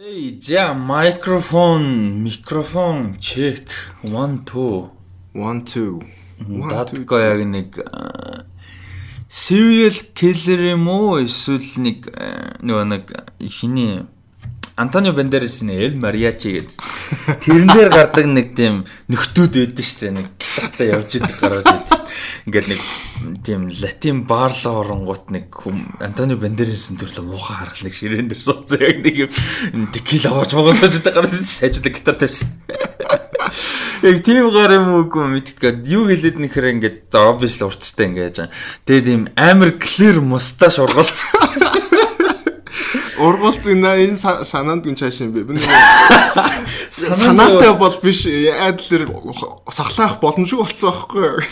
Эй, за микрофон, микрофон чек 1 2 1 2 Датко яг нэг serial killer юм уу? Эсвэл нэг нөгөө нэг хиний Антонио Бандерасны Эл Мариачи гэж тэрэн дээр гардаг нэг тийм нөхдүүд байдсан шүү дээ. Нэг гитартай явж идэх гараад байдсан шүү дээ. Ингээд нэг тийм латин баарлаа оронгууд нэг хүм Антонио Бандерасны төрлөө муухай харгалыг ширээн дээр суудсан яг нэг юм текила аваач монгосож идэх гараад байдсан шүү дээ. Хажуудаа гитар тавьчихсан. Яг тийм гар юм уу мэддэггүй. Юу хэлээд нэхэр ингээд obviously уртцтай ингээд. Тэгээд ийм амар clear мусташ ургалцсан. Ургуулсан энэ санаанд гүн чааш юм бэ? Би санаатай бол биш айдлэр сахлаах боломжгүй болцсон байхгүй юу?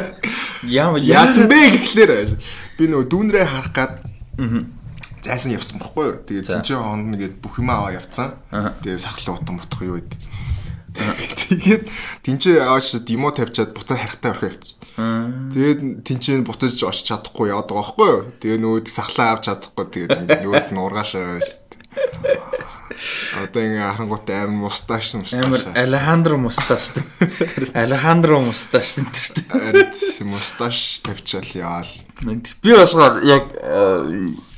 Яа яасан бэ гэхлээр би нөгөө дүүнрээ харах гад зайсан явсан байхгүй юу? Тэгээд тэнцээ хонд нэгэд бүх юм аваа явцсан. Тэгээд сахлаа утан ботох юу гэдэг. Тэгээд тэнцээ ааш димо тавьчаад буцаа харахтаа орхио явцсан. Тэгээд тэнцэн буцаж очиж чадахгүй яваад байгаа байхгүй юу? Тэгээ нөгөөд сахлаа авч чадахгүй тэгээд нөгөөд нь ургаашаа шүү дээ. Одоо ингээ харангуйтай амар мусташ мусташ. Амар Алехандро мусташ. Алехандро мусташ энэ мусташ тавьчаал яал. Би болохоор яг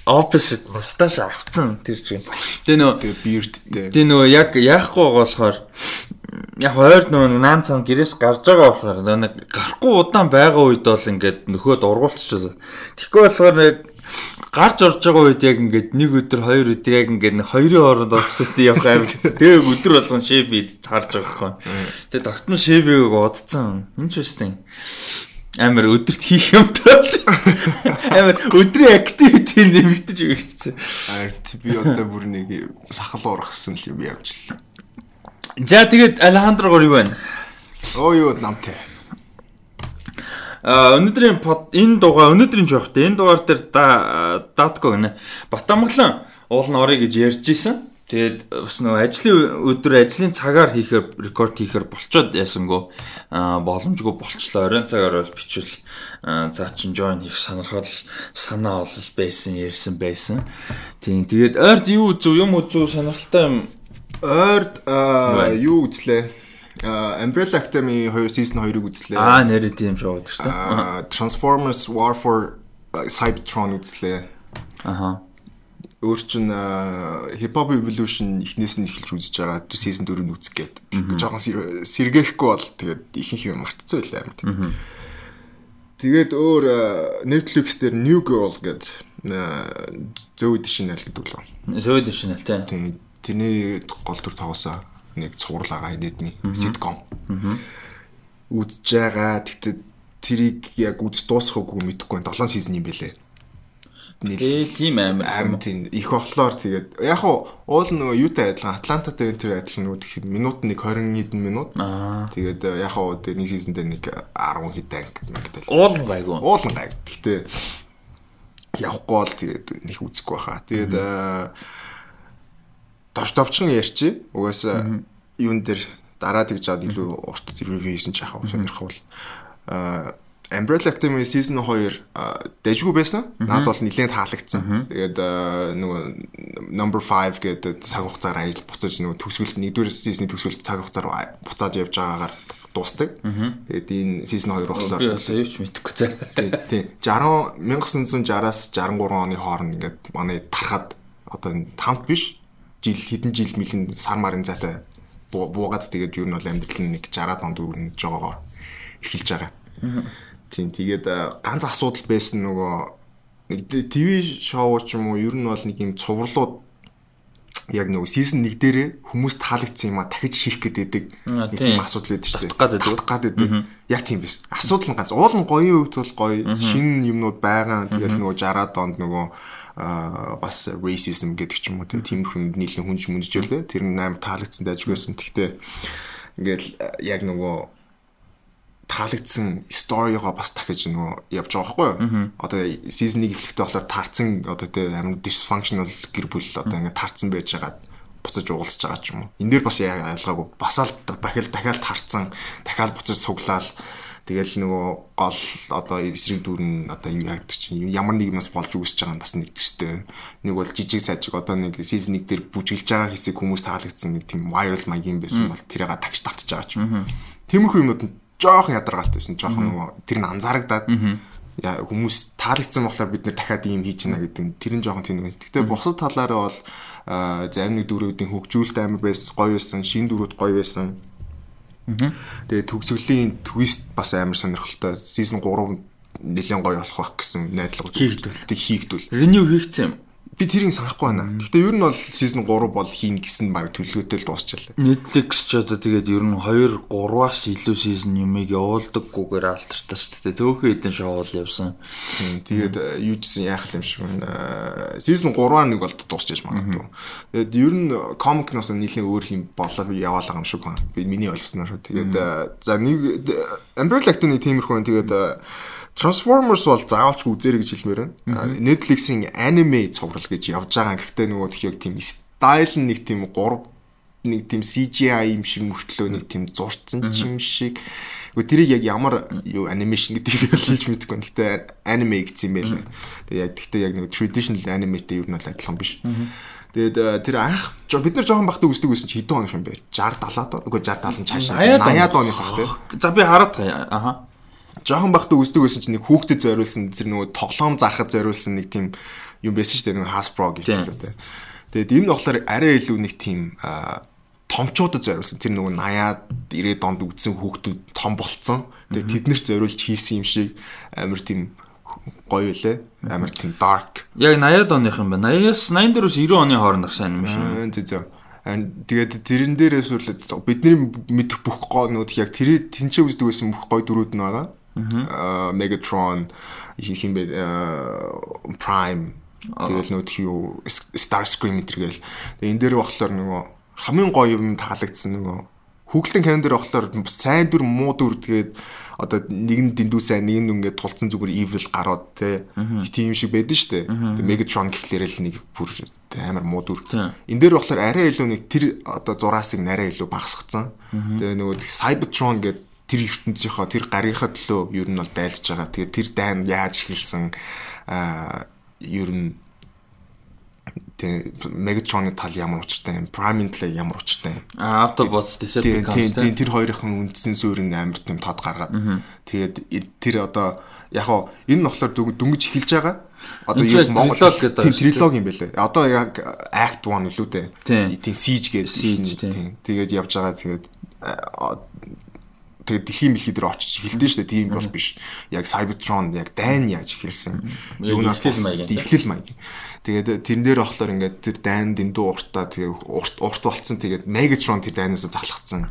opposite мусташ авцсан тэр чинь. Тэгээ нөө beardтэй. Тэгээ нөө яг яахгүй болохоор яг ойр нөө наан цан гэрээс гарч байгаа болохоор нэг гарахгүй удаан байгаа үед бол ингээд нөхөд ургуулчихлаа. Тэгэхгүй болохоор нэг гарч орж байгаа үед яг ингээд нэг өдөр хоёр өдөр яг ингээд хоёрын хооронд орсотой явах амар хэцүү. Тэгээ өдөр болгон шэв харж байгаа байхгүй. Тэгээ тогтмол шэвийг удцсан. Энд ч үстэй амар өдөрт хийх юм тоолж амар өдрийн activity нэмэгдэж өгчихсэн. Аа би одоо бүр нэг сахал ургасан юм явж л. За тэгээд Алехандро гоо юу байна? Оо юу намтай. А өнөөдрийн энэ дугаар өнөөдрийн жоохтой энэ дугаар дээр датко гэнэ. Батамглан уул норыг гэж ярьж исэн. Тэгээд бас нөгөө ажлын өдөр ажлын цагаар хийхээр рекорд хийхээр болцоод ясангүй боломжгүй болчлоо. Оройн цагаар бол бичвэл за чин join хийх сонирхол санаа бол байсан ярьсан байсан. Тийм тэгээд ойрд юу үзв юм үзв сонирхолтой юм Ойрд юу үзлээ? Umbrella Academy 2 season 2-ыг үзлээ. Аа нэрээ тийм шоу гэдэг шүү. Transformers War for Cybertron үзлээ. Аха. Өөр чин Hip Hop Evolution эхнээс нь эхэлж үзэж байгаа. Season 4-ийг үзэх гээд. Жохон сэргээхгүй бол тэгээд ихэнх юм мартцсан байлаа юм. Тэгээд өөр Netflix дээр New Girl гэдэг Zoe Deschanel гэдэг лөө. Zoe Deschanel тийм тэрний гол төр тоглосон нэг цуврал байгаа нэдний ситком. Үзэж байгаа. Тэгтээ тэрийг яг үз дуусгаагүй мэдэхгүй 7 сизон юм бэлээ. Нэлээ тийм амар амар тийм их болохоор тэгээд яг уу уул нөгөө юутай адилхан Атлантатай тэр адилхан нөгөө минут нэг 20 хэдэн минут. Тэгээд яг уу тэр нэг сизондээ нэг 10 хэдэн гэдэг. Уулан гайгүй. Уулан гайг. Гэхдээ явахгүй бол тэгээд нэг үзэхгүй баха. Тэгээд товч товчхон ярьчи. Угаасаа юун дээр дараа тэгж чад илүү урт ревю хийсэн ч яхав сонирхол. Аа Umbrella Academy season 2 дэжгүй байсан. Наад бол нэлээд таалагдсан. Тэгээд нөгөө number 5 гэдэг цаг хугацаар ажил буцаж нөгөө төгсгөл нэгдүгээр season-ы төгсгөл цаг хугацаар буцааж явж байгаагаар дуустдаг. Тэгээд энэ season 2 болохоор би одоо юу ч мэдэхгүй цаа. Тийм. 60 1960-аас 63 оны хооронд ингээд манай тархад одоо тамт биш жил хэдэн жил мэлэн сар марын зайтай буугаад тэгээд юу нь бол амьдрал нь нэг 60 донд өрнөж байгаагаар эхэлж байгаа. Тийм тэгээд ганц асуудал байсан нөгөө нэг ТV шоу ч юм уу ер нь бол нэг юм цувралууд яг нөгөө сизон 1 дээрээ хүмүүс таалагдсан юм а дахиж хийх гэдэг нэг тийм асуудал байдаг шүү дээ. Татгад байдаг. Яг тийм биш. Асуудал нь ганц. Уулын гоёын хувьд бол гоё шинэ юмнууд байгаа. Тэгээд нөгөө 60 донд нөгөө бас racism гэдэг ч юм уу тийм хүнд нийлэн хүнж мүнжжүүлээ. Тэр нь аим таалагдсан дайжгүйсэн. Гэхдээ ингээл яг нөгөө таалагдсан сторигоо бас дахиж нөгөө явж байгаа байхгүй юу? Одоо season 1 эхлэхдээ болохоор таарцсан одоо тийм амар dysfunctional гэр бүл одоо ингээд таарцсан байж байгаа буцаж уулзж байгаа ч юм уу. Энд дээр бас яг ялгаагүй. Бас л дахиад дахиад таарцсан, дахиад буцаж цуглаал Тэгэл нөгөө гол одоо эсрэг дүр нь одоо юу яадаг чинь ямар нэг юмас болж үсэж байгаа нь бас нэг төстэй. Нэг бол жижиг сажиг одоо нэг сизон 1 дээр бүжгэлж байгаа хэсэг хүмүүс таалагдсан нэг тийм viral маягийн байсан бол тэрийг тагч тавтаж байгаа ч юм. Тиймэрхүү юмнууд нь жоохон ядаргаалтай байсан. Жоохон нөгөө тэр нь анзаарагдаад хүмүүс таалагдсан болохоор бид нэр дахиад ийм хийж гинэ гэдэг тэр нь жоохон тэнэг. Гэхдээ бусад талаараа бол зарим нэг дөрүүдийн хөгжүүлэлт амар байсан, гоё байсан, шин дөрүүд гоё байсан Тэгээ төгсгөлийн твист бас амар сонирхолтой. Season 3 нэлээд гоё болох байх гэсэн найдлага хийгдвэл. Тэг хийгдвэл. Renew хийгдсэн юм. Би тэрийг санахгүй байна. Гэхдээ ер нь бол season 3 бол хийн гэсэн баг төлөвлөгөөтэй л дуусчихлаа. Netflix ч одоо тэгээд ер нь 2 3-аас илүү season юмыг явуулдаггүйгээр алтартаа шүү дээ. Зөөхөн хэдэн шоуул явсан. Тэгээд э, юу гэсэн яах юм шиг байна. Season 3-аар нэг бол дуусчихж магадгүй. Тэгээд ер нь comic-ноос нэлийн өөр юм болоо яваалаа юм шиг байна. Би миний ойлгосноор. Тэгээд э, за нэг Umbrella Academy тиймэрхүү. Тэгээд Transformers бол заавалч үзээрэй гэж хэлмээр байна. Netflix-ийн аниме цуврал гэж явж байгаа. Гэхдээ нөгөө тхийг тийм стайл нь нэг тийм 3 нэг тийм CGI юм шиг мөртлөө нэг тийм зурцсан юм шиг. Гэхдээ тэрийг яг ямар юу анимашн гэдэг юм ялж мэдэхгүй. Гэхдээ аниме гэсэн юм байл. Тэгээ яг гэхдээ яг нэг traditional animeтэй юу нь бол адилхан биш. Тэгээд тэр анх бид нар жоохон бахтай үздэг байсан чи хэдэн хоног юм бэ? 60 70 доо. Үгүй 60 70 цаашаа 80 оны бах тий. За би хараад аха жоохон бахта үздэг байсан чинь нэг хүүхдэд зориулсан тэр нөгөө тоглоом зархад зориулсан нэг тийм юм байсан шүү дээ нэг Hasbro гэх юм дээ. Тэгээд энэ нь болохоор арай илүү нэг тийм томчуудад зориулсан. Тэр нөгөө 80-аад 90-ад онд үдсэн хүүхдүүд том болцсон. Тэгээд тэднэрт зориулж хийсэн юм шиг амар тийм гоё үлээ. Амар тийм dark. Яг 80-ад оных юм байна. 80-аас 84-өөс 90 оны хооронд гарсан юм шиг. Зөө зөө. Тэгээд тэрэн дээрээс үрлээ бидний мэдэх бүх гоо нүүд яг тэр тэнцээ үздэг байсан бүх гой дөрүүд нь байгаа. Megatron хин бэ Prime тэгэл нөт юу Starscream гэл. Энэ дээр болохоор нөгөө хамгийн гоё юм таалагдсан нөгөө Хүүхэлдэн календар болохоор сайн дүр муу дүр тэгээд одоо нэг нь дэндүү сайн нэг нь ингээд тулцсан зүгээр evil гарууд те тийм шиг байдэн штэ. Megatron гэхлээр л нэг бүр амар муу дүр. Энэ дээр болохоор арай илүү нэг тэр одоо зураасыг нарай илүү багасгацсан. Тэгээд нөгөө Cybertron гэдэг тэр ертөнцийнхоо тэр гарийнхаа төлөө ер нь бол дайлж байгаа. Тэгээ тэр дайн яаж эхэлсэн аа ер нь тэг Megatron-ы тал ямар учиртай юм, Prime-ын ямар учиртай юм. А Autobots Decepticons тийм тэр хоёрын үндсэн суурийн амар тийм тод гаргаад. Тэгээд тэр одоо яг хоо энэ нь болохоор дөнгөж эхэлж байгаа. Одоо яг Монгол тийм трилоги юм байлээ. Одоо яг Act 1 үлээ дээ. Тийм Siege гэдэг тийм. Тэгээд явж байгаа тэгээд тэгээд дэлхийн мэлхий дээр очиж эхэлдэж штэ тийм бол биш. Яг Cybertron яг дайн яаж эхэлсэн. Юунаас эхлэл маяг. Тэгээд тэрэн дээр болохоор ингээд тэр дайн дэндүү уртаа тэгээ урт урт болцсон тэгээд Megatron тэр дайнаас залхацсан.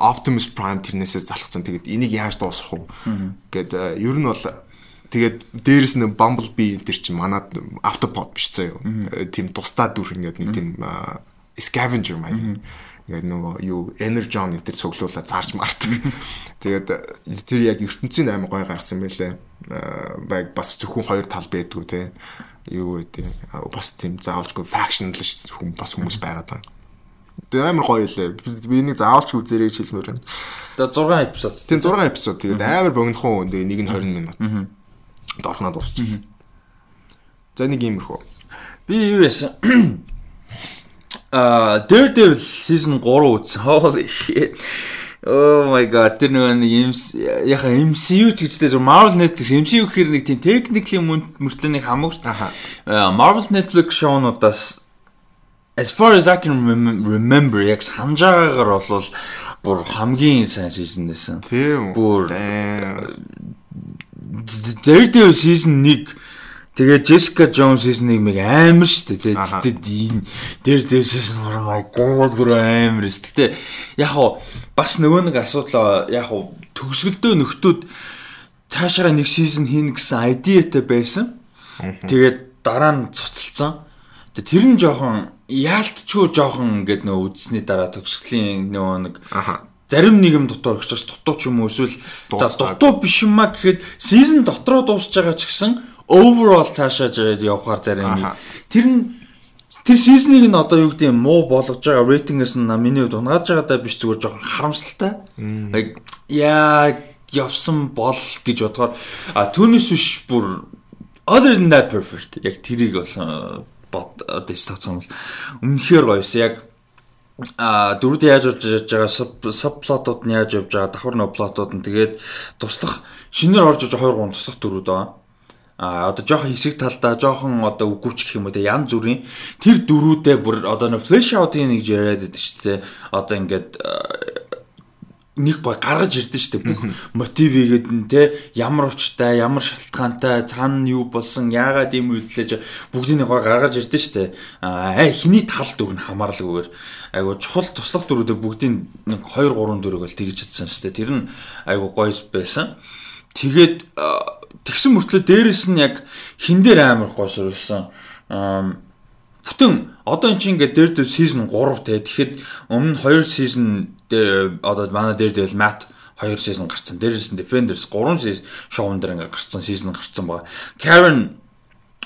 Optimus Prime тэрнээсээ залхацсан. Тэгээд энийг яаж дуусгах вэ? Гэт ер нь бол тэгээд дээрэс нь Bumblebee энэ төр чинь манад Autobot биш юу. Тийм тусдаа дүр ингээд нэг тийм scavenger маяг ингээд нөгөө юу energon энэ төр цуглуулаад зарж март. Тэгээд тэр яг ертөнцийн аймаг гой гаргасан байлээ. Баг бас зөвхөн хоёр тал байдгүй те. Юу гэдэг бас тийм заавалжгүй factionless хүн бас хүмүүс байгаад байна. Тэгээ амар гоё лээ. Би нэг заавалч үзээрэй гэж хэлмээр байна. Тэгээ 6 эпизод. Тийм 6 эпизод. Тэгээд амар богинохон тэгээ нэг нь 20 минут. Дорхноо дуусчихсан. За нэг иймэрхүү. Би юу яасан? Аа Daredevil season 3 үзсэн. Holy shit. Oh my god тэр нэг юм яха MCU ч гэжтэй зөв Marvel Netflix MCU гэхээр нэг тийм техниклийн мөртлөө нэг хамаагүй. Marvel Netflix шоунуудаас as far as I can remember яг санаж байгаагаар бол бүр хамгийн сайн season байсан. Тийм. Бүр Daredevil season 1 Тэгээ Jessica Jones хийснийг нэг амар шүү дээ. Тэгээд энэ дээр дээрээс нь oh my god гөр амар шүү. Гэтэ яг хуу бас нөгөө нэг асуудал яг хуу төгсгөлдөө нөхдүүд цаашаа нэг сизон хийнэ гэсэн айдиатай байсан. Тэгээд дараа нь цуцалцсан. Тэгээд тэр нь жоохон яалтчгүй жоохон ингээд нөгөө үдсний дараа төгсгөлийн нөгөө нэг зарим нэг юм дотор өгч дутуу ч юм уу эсвэл за дутуу биш юм а гэхэд сизон дотроо дуусч байгаа ч гэсэн overall цаашаа явахаар зарим нэг тэр нь тэр сизнийг нь одоо юу гэдэг юм муу болгож байгаа рейтингээс нь миний хувьд унгааж байгаадаа биш зүгээр жоохон харамсалтай. Яг явсан бол гэж бодохоор түүнээс биш бүр other than that perfect. Яг тэрийг болсон бод одоо стацсан бол өмнөхөр гоёс яг а дөрүүд яаж явж байгаа сабплотууд нь яаж явж байгаа давхар нөө плотууд нь. Тэгээд туслах шинээр орж иж 2 3 туслах дөрүүд байгаа а одоо жоохон хэсэг талдаа жоохон одоо үгүйч гэх юм уу те ян зүрийн тэр дөрүүдээ бүр одоо нөө флэш аутын нэг яриад байдаг шүү дээ. Одоо ингээд нэг гой гаргаж ирдэ штэ бүх мотивигэд нь те ямар учиртай ямар шалтгаантай цаана юу болсон яагаад ийм үйлдэлж бүгдийг гой гаргаж ирдэ штэ аа хиний тал дүр нь хамаарлаггүйгээр айгу чухал туслах дүрүүдээ бүгдийн нэг 2 3 дүрийг бол тэгж чадсан штэ тэр нь айгу гойс байсан. Тэгээд тэгсэн мөртлөө дээрэс нь яг хин дээр амар гойсруулсан бүтэн одоо эн чинь ингээд дээр дээр season 3 те тэгэхэд өмнө 2 season дээр одоо манай дээр дээр Matt 2 season гарцсан. Дээрээс нь Defenders 3 season шоун дээр ингээд гарцсан season гарцсан байгаа. Karen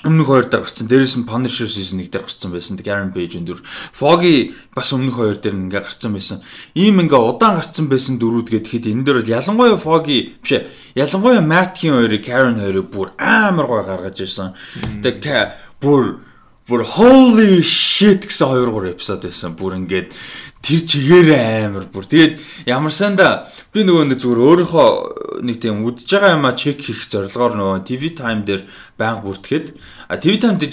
өмнөх хоёр дээр гарцсан. Дээрээс нь Punisher season 1 дээр гарцсан байсан. Karen Page өндөр. Foggy бас өмнөх хоёр дээр ингээ гарцсан байсан. Ийм ингээ удаан гарцсан байсан дөрүүд гэхэд энэ дээр бол ялангуяа Foggy биш ялангуяа Matt-ийн хоёрыг Karen хоёрыг бүр амар гой гаргаж ирсэн. Тэгээ бүр бүр holy shit гэсэн 2 3 эпизод байсан. Бүр ингээд тэр чигээрээ амар бүр. Тэгээд ямар санда би нөгөө нэг зүгээр өөрийнхөө нэг тийм үдж байгаа юмаа чек хийх зорилгоор нөгөө TV time дээр байнга бүртгэхэд а TV time дээр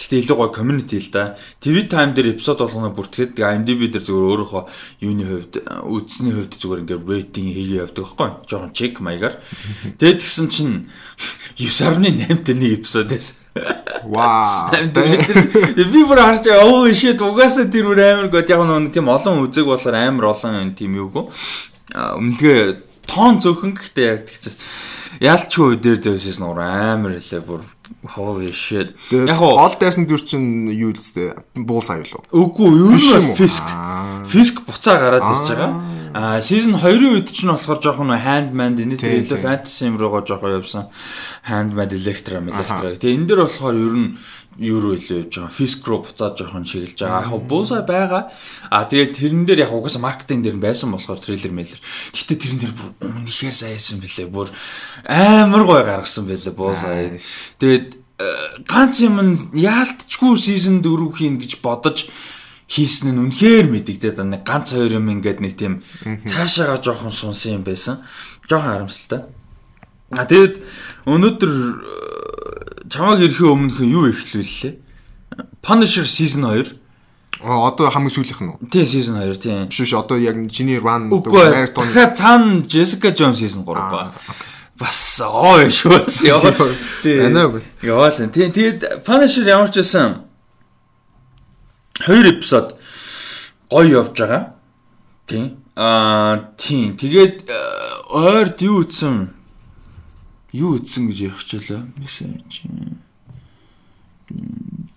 Гэхдээ илүү гоё community л да. TV time дээр эпизод болгоно бүртгэхэд IMDb дээр зүгээр өөрийнхөө юуны хувьд үзсний хувьд зүгээр ингээд рейтинг хийгээ явдаг байхгүй. Жохон чек маягаар. Тэгээд тэгсэн чинь 9.8-т нэг эпизод байсан. Вау. Би бүр харж оо shit угаасаа тэр үр амар гот яг нэг тийм олон үзэг болохоор амар олон тийм юугүй. Өмнөлгөө тоон зөвхөн гэхдээ яг тэгсэн. Ялчгүй дээр дээрээс нуур амар хэлээ бүр Holy shit. Яг гол дайсан дүр чинь юу л зтэй? Буул сая юу? Үгүй, юу юм фиск. Фиск буцаа гараад ирж байгаа. Аа, season 2-ын үед чинь болохоор жоохон handman энэ тэгээд fantasy юм руугаа жоохон явсан. Handman electra electra. Тэгээ энэ дэр болохоор ер нь юу руу илүү явж байгаа. Fisk руу буцаад жоохон шигэлж байгаа. Яг буусаа байгаа. А тэгээд тэрэн дээр яг угаасаа маркетинг дээр байсан болохоор трейлер мэлэр. Гэтэ тэрэн дээр бүр үнэхээр саяасан билээ. Бүр амар гой гаргасан байлээ буусаа. Тэгээд э, ганц юм яалтчгүй season 4 хийн гэж бодож хийсэн нь үнэхээр мэдэгдээд нэг ганц хоёр юм ингээд нэг тийм цаашаага жоохон сунсан юм байсан. Жоохон харамсалтай. А тэгэд өнөөдөр чамааг ирэхийн өмнөх юу эхлүүллээ? Punisher season 2. А одоо хамгийн сүүлийнх нь үү? Тийм season 2 тийм. Биш биш одоо яг чиний run marathon. Тэгэхээр цаана Jessica Jones season 3 ба. Бас оо шүүс яа. Тийм. Анаа. Яваал. Тийм тэгээд Punisher ямар ч байсан хоёр эпизод гоё явж байгаа. Тийм. Аа тийм. Тэгээд ойрд юу ütсэн? Юу ütсэн гэж ярих чилээ. Мессеж.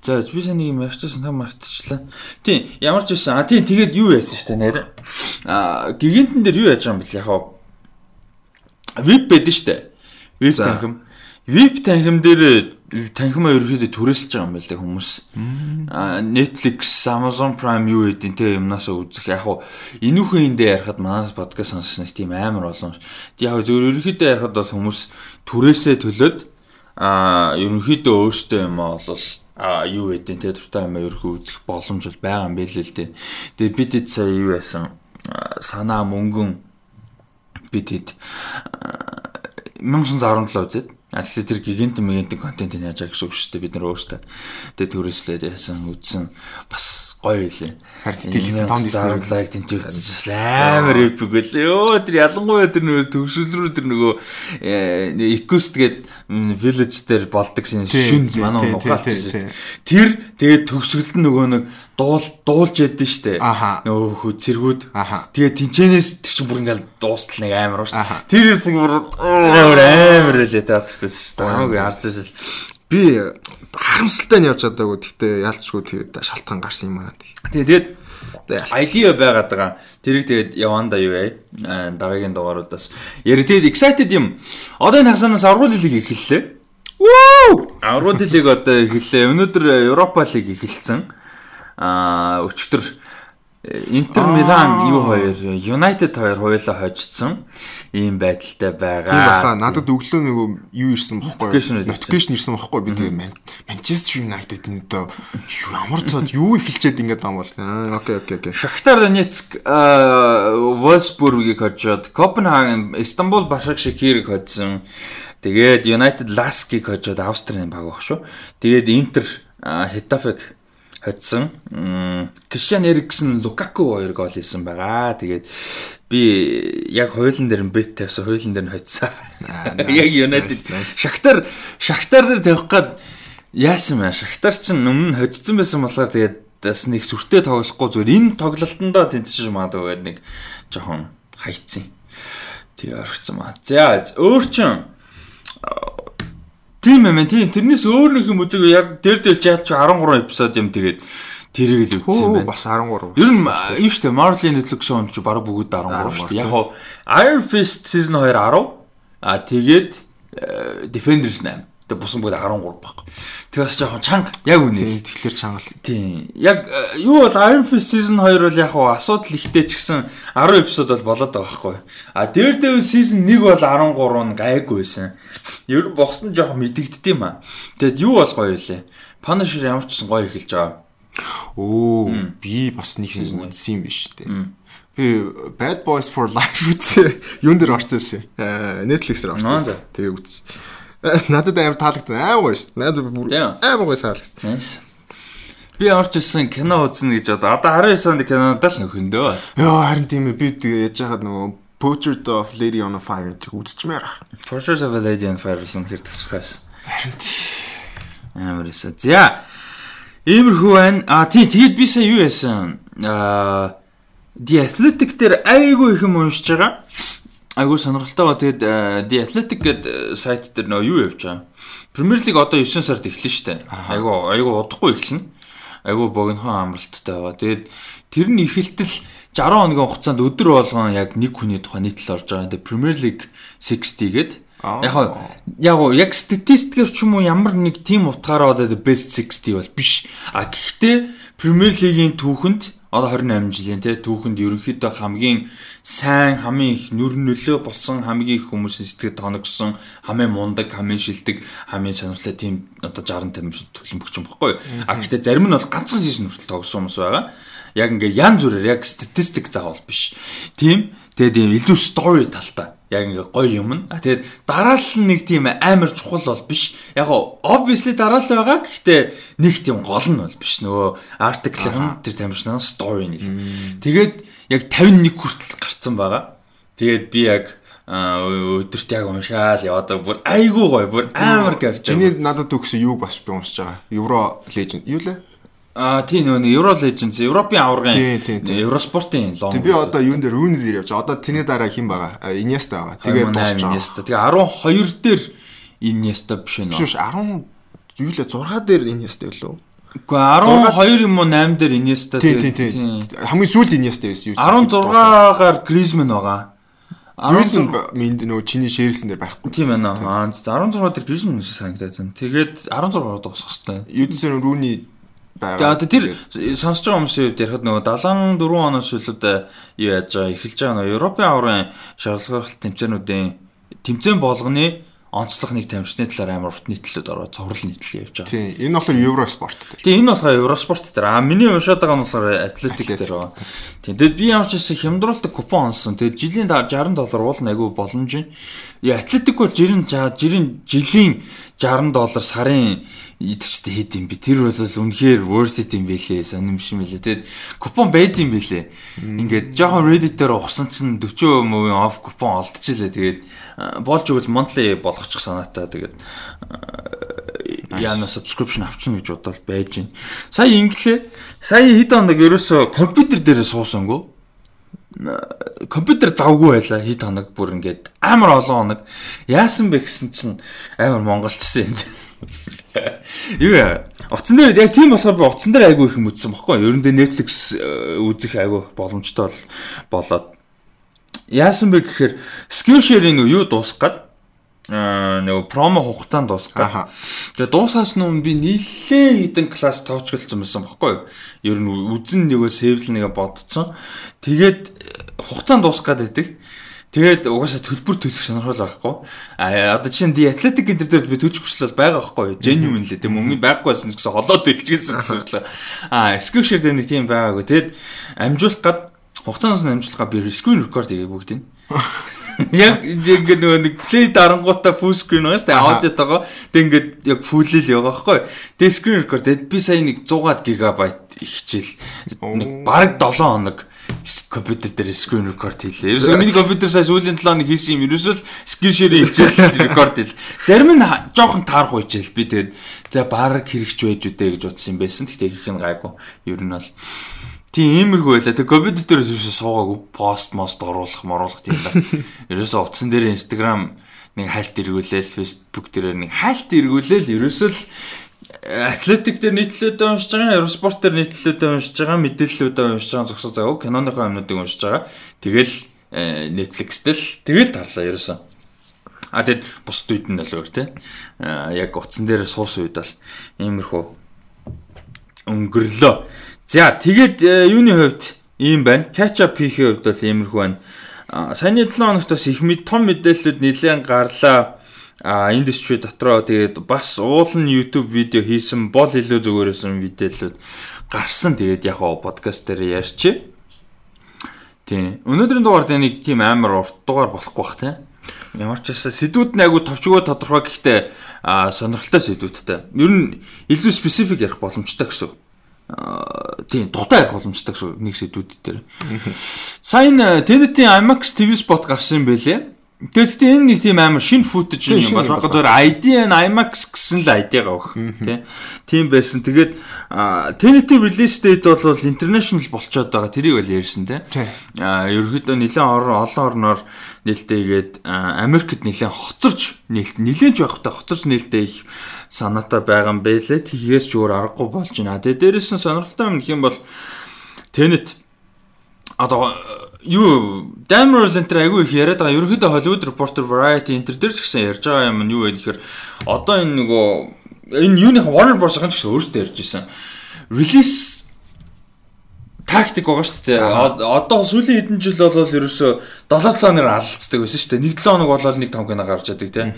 За би саний юм ярьчихсан та мартчихлаа. Тийм, ямар ч байсан. А тийм тэгээд юу яасан шүү дээ нэр. А гигантэн дээр юу яаж байгаа юм бэл яхаа. VIP байдэн шүү дээ. VIP танхим. VIP танхим дээр танхимаа ерөөхдөө түрээсэлж байгаа юм байна лээ хүмүүс. Аа Netflix, Amazon Prime юу гэдэг те юмнаас үзэх яг хуу энүүхэн эндээ ярихад манай подкаст сонссон тийм амар олон. Яг зөв ерөөхдөө ярихад бол хүмүүс түрээсээ төлөөд аа ерөнхийдөө өөртөө юм аа бол а юу гэдэг те дуртай юм ерхөө үзэх боломж бол байгаа юм байл л дээ. Тэгээ бид хэд сая юу яасан санаа мөнгөн бид хэд 1917 үзээд А тэгэхээр тэр гигантэн мэгэнтэн контентыг яаж байгаа гэсэн үг шүү дээ бид нар өөрсдөө. Тэгээ төрөслөө яасан үзсэн бас гоё илээ. Харин дэлгэц том Disney лайк тэнцвэрсэн амар эпик байлээ. Йоо тэр ялангуяа тэр нөгөө төгсөл рүү тэр нөгөө Ecos тэгээд village дээр болдог шин шүн манай ухаалчихсан. Тэр тэгээд төгсгөлд нөгөө нэг дуул дуулж ядсан штэ. Нөгөө хөө цэргүүд. Тэгээд тэнчэнээс тэр чинь бүр ингээл дуустал нэг амар шүү. Тэр юусэн бүр амар лээ театртээс шүү. Намайг харж байсан. Би харамсалтай нь явж чадаагүй. Гэхдээ ялчгүй тэгээд шалтгаан гарсан юм аа. Тэгээд idea байгаад байгаа. Тэрийг тэгээд яванда юу яа. Дараагийн дугааруудаас. Яри тэгээд excited юм. Одоо энэ хасанаас аврал лиг эхэллээ. Вуу! Аврал лиг одоо эхэллээ. Өнөөдөр Европа лиг эхэлсэн. Аа өчтөр Интер Милан юу хоёр United хоёр хоёулаа хожицсан ийм байдалтай байгаа. Тийм баха надад өглөө нөгөө юу ирсэн бохгүй Notification ирсэн. бохгүй би тэгээ Manchester United нь одоо ямар тод юу ихэлчээд ингээд юм бол аа окей окей окей Шахтар Донецк Wolfsburg-ийг хожоод Копенгаген Истанбул Башакшехирийг хоцсон. Тэгээд United Lask-ийг хожоод Австрийн баг баг шүү. Тэгээд Интер Хетафыг хоцсон. Кристиан Эриксэн Лукаку хоёр гол хийсэн байгаа. Тэгээд би яг хойлон дээр нь бет тавьсан, хойлон дээр нь хоцсон. Яг United. Шахтар Шахтар дээр тавих гээд яасан бэ? Шахтар ч өмнө хоцсон байсан болохоор тэгээд бас нэг сүртэй тоглохгүй зүгээр энэ тоглолтондоо тэнцэж магадгүй гэдэг нэг жоохон хайцсан. Тэгээ орчихсон маа. За өөр чин Тийм ээ, тийм тэрнээс өөр нэг юм үзэг яг дээр дээр чаалч 13 эпизод юм тэгээд тэрийг л үзсэн Хөө байна. бас 13 Ер нь юу штэ Marvel Netflix show ч бараг бүгд 13 штэ. Яг хоо Iron Fist season 2 10 а тэгээд э, Defenders 8. Тэгээд бусан бүгд 13 баг. Тэгээд бас жоохон чанга яг үнэ. тэгэхээр чангал Тийм. Яг э, юу бол Iron Fist season 2 бол яг хуу асуудал ихтэй ч гэсэн 10 эпизод бол болоод байгаа байхгүй. А Daredevil season 1 бол 13 нь гайгүй байсан. Ер нь богс нь жоохон мэдэгддэм юм а. Тэгэд юу бол гоё илээ. Punisher ямар ч гэсэн гоё эхэлж байгаа. Өө би бас нэг юм үзсэн юм биш үү би Bad Boys for Life үзсэн юун дээр орсон байсан э Netflix дээр Аа, орсон тэгээ Э, надад амар таалагдсан амар гоё ш надад бүр амар гоё таалагдсан Nice. Би орж ирсэн кино үзнэ гэж одоо одоо 19 онд кинонод л нөхөндөө. Яа харин тийм ээ би тэгээ яж хаад нөгөө Portrait of Lady on a Fire тэг үзчихмээр. Portrait of a Lady on Fire л үнэхээр тасхаас. Амар эсэ. За. Иймэрхүү байна. А тий тэгэд би сая юу яасан? Аа The Athletic дээр айгүй их юм уншиж байгаа. Айгүй сонирхолтой ба тэгэд э, The Athletic гэдэг сайт дээр нөө юу явж байгаа. Premier League одоо 9 сард эхэлнэ штэ. Айгүй айгүй удахгүй эхэлнэ. Айгүй богинохон амралттай байгаа. Тэгээд тэр нь эхэлтэл 60 хоногийн хугацаанд өдөр болгон яг нэг хүний тухай нийтлэл орж байгаа. Тэгээд Premier League 60 гээд Аа. яг яг яг статистикээр ч юм уу ямар нэг тим утгаараа одоо best 60 бол биш. А гэхдээ Premier League-ийн түүхэнд одоо 28 жилийн тий түүхэнд ерөнхийдөө хамгийн сайн хамгийн их нүр нөлөө болсон хамгийн их хүмүүсийн сэтгэд тоногсон хамгийн мундаг хамгийн шилдэг хамгийн сонирхолтой тим одоо 60 тим төлөмбөгч юм баггүй. А гэхдээ зарим нь бол ганцхан сизон хүртэл тогсон хүмүүс байгаа. Яг ингээ ян зүрээр яг статистик заавал биш. Тийм тэгээд ийм илүү story талтай яг ингээ гоё юм. А тэгээд дараал нь нэг тийм амар чухал бол биш. Яг obviously дараал байгаа. Гэхдээ нэг тийм гол нь бол биш. Нөгөө article-ын тэр тамирчнаа story нь л. Тэгээд яг 51 хүртэл гарцсан байгаа. Тэгээд би яг өдөрт яг уншаал яваад бүр айгүй гоё бүр амар гавж. Чиний надад өгсөн юуг бас би уншиж байгаа. Euro Legend юу лээ? А тийм нөгөө Euro Legends Европын аваргын. Евроспортын лон. Би одоо юун дээр үүн дээр явж байгаа. Одоо тэрний дараа хэн байгаа? Iniesta байгаа. Тэгээ байгаа. Iniesta. Тэгээ 12 дээр Iniesta биш нөө. биш 10 юу лээ 6 дээр Iniesta лөө. Үгүй 12 юм уу 8 дээр Iniesta тийм. Хамгийн сүүлд Iniesta байсан юу? 16-гаар Griezmann байгаа. 16 16 минь нөө чиний шэрлсэн дээр байхгүй. тийм байна. Аа 16 дээр Griezmann үсэ санагдаад байна. Тэгээд 16 дуусах хэвээр. Юдсэн рүүний байгаа. Тэгээд тэр сонсож байгаа хүмүүсийн хувьд ярихад нөгөө 74 оноос шүлүүд юу яаж байгаа эхэлж байгаа нөгөө Европын аврын шалгалт тэмцээнүүдийн тэмцээн болгоны онцлог нэг тамирчны талаар амар урт нийтлэлүүд ороо цоврал нийтлэл явж байгаа. Тийм. Энэ болохоор Евроспорт дээр. Тэгээ энэ болохоор Евроспорт дээр. А миний уншаад байгаа нь болохоор Атлетик дээр байгаа. Тийм. Тэгээд би ямар ч гэсэн хямдруулдаг купон онсон. Тэгээд жилийн да- 60 доллар уул айгүй боломж. Я Атлетик бол жирийн жирийн жилийн 60 доллар сарын идэвчтэй хэд юм би. Тэр бол үнэхээр worth it юм бэлээ. Сонирмш юм бэлээ. Тэгээд купон байд юм бэлээ. Ингээд жоохон Reddit дээр ухсан чинь 40% off купон олдчихлээ. Тэгээд болж игэл monthly болгочих санаатай. Тэгээд яна subscription авчихна гэж бодоод байж байна. Сая инглээ. Сая хэд хоног ерөөсө компьютер дээр суусангүй. Компьютер завгүй байлаа хэд хоног бүр ингээд амар олон хоног. Яасан бэ гэсэн чинь амар монголчсан юм. Юу яа. Утсан дээр яг тийм болохоор би утсан дээр айгүй их юм үзсэн баггүй. Ер нь дэ Netflix э, үзэх айгүй боломжтой бол болоод яасан бэ гэхээр skill share-ийн юу дуусах гээд аа нөгөө промо хугацаанд дуусгаа. Тэгээ дуусаас өмнө би нилээ хідэн класс тоочгэлцсон байсан байхгүй юу? Ер нь үзэн нөгөө сэвл нэгэ бодцсон. Тэгээд э, хугацаанд дуусгаад байдаг. Тэгээд угаасаа төлбөр төлөх сонирхол байхгүй. А одоо чинь ди атлетик энэ төр би төлж хүсэл бол байгаа байхгүй? Genuine л тийм мөнгө байгаахгүйсэн ч гэсэн холоо төлчихсэн гэсэн л. А скриншот нэг тийм байгаагүй. Тэгэд амжуулах гад хугацаанаас нь амжуулахаа би screen record хийгээ бүгдийг. Яг ингээд нөгөө нэг play дарангуудаа full screen байгаа шүү дээ. Аудиотойгоо тэг ингээд яг full-ил яваа байхгүй. Тэг screen record би сая нэг 100 гигабайт их хичээл нэг бараг 7 хоног компьютер дээр screen record хийлээ. Ерөөсөө миний компьютер сая сүүлийн 7 хоног хийсэн юм. Ерөөсөө л screen share хийчихэл record хэл. Зарим нь жоохон таарах үечэл би тэгээд за бараг хэрэгч байж үдэ гэж утсан юм байсан. Тэгтээ их юм гайгүй. Ер нь бол Тийм иймэрхүү байлаа. Тэг компьютер дээр ерөөсөө суугаагүй пост мост оруулах, моруулах тийм байна. Ерөөсөө утсан дээр Instagram нэг хайлт эргүүлээл, Facebook дээр нэг хайлт эргүүлээл ерөөсөө л атлетик дээр нийтлэлүүдээ уншиж байгаа, Евроспорт дээр нийтлэлүүдээ уншиж байгаа, мэдээллүүдээ уншиж байгаа зогсоо заяа киноныхоо юмнуудыг уншиж байгаа. Тэгэл э, Netflix дээр л тэгэл тарлаа ерөөсөө. А тэгэд бусд үед нь л өөр тий. Яг утсан дээр суусан үед бол иймэрхүү өнгөрлөө. За тэгээд э, юуны хувьд ийм байна. Catch up хийхээ хувьд бол иймэрхүү байна. Саяны 7 хоногт бас их мэд том мэдээллүүд нэлээд гарлаа. А индастри дотроо тэгээд бас уулын YouTube видео хийсэн бол илүү зүгээрсэн мэдээллүүд гарсан. Тэгээд яг хоо подкаст дээр ярьчих. Тийм. Өнөөдрийн дугаард нэг тийм амар урт дугаар болохгүй бах тийм. Ямар ч байсан сэдвүүд нь айгу товчгоо тодорхой гэхдээ сонирхолтой сэдвүүдтэй. Ер нь илүү специфик ярих боломжтой гэсэн. тийм дутаа ярих боломжтой гэсэн нэг сэдвүүд дээр. Сайн Tenet-ийн IMAX TV spot гарсан юм байлээ. Тэгэхдээ энэ нэг тийм амар шинэ Тийм, юм байна. юм Зүгээр ID and IMAX гэсэн л ID-гаа өгөх тийм. Тийм байсан. Тэгээд Tenet-ийн release date бол international болцоод байгаа. Тэрийг бол ярьсан. Тий. Аа ерөөхдөө нэлээд олон орноор нээлттэйгээд Америкт нэлээд хоцорч нээлт нэлээд ч явахтай хоцорч нээлттэй их санаатай байгаа юм байлээ. Тэгээс ч өөр аргагүй болж байна. Тэгээ дээрээс нь сонирхолтой юм гэх юм бол Tenet одоо юу Damrol энэ айгүй их яриад байгаа. Ерөнхийдөө Hollywood Reporter Variety энэ төр дээр ч гэсэн ярьж байгаа юм нь юу вэ гэхээр одоо энэ нөгөө энэ юуных Warner Bros-ын ч гэсэн өөрсдөө ярьж исэн. Release тактик байгаа шүү дээ. Од- Одоо сүүлийн хэдэн жил бол ерөөсөө 7 7 нэр алцдаг байсан шүү дээ. Нэг 7 хоног болоод нэг 5 кино гарч яадаг тийм.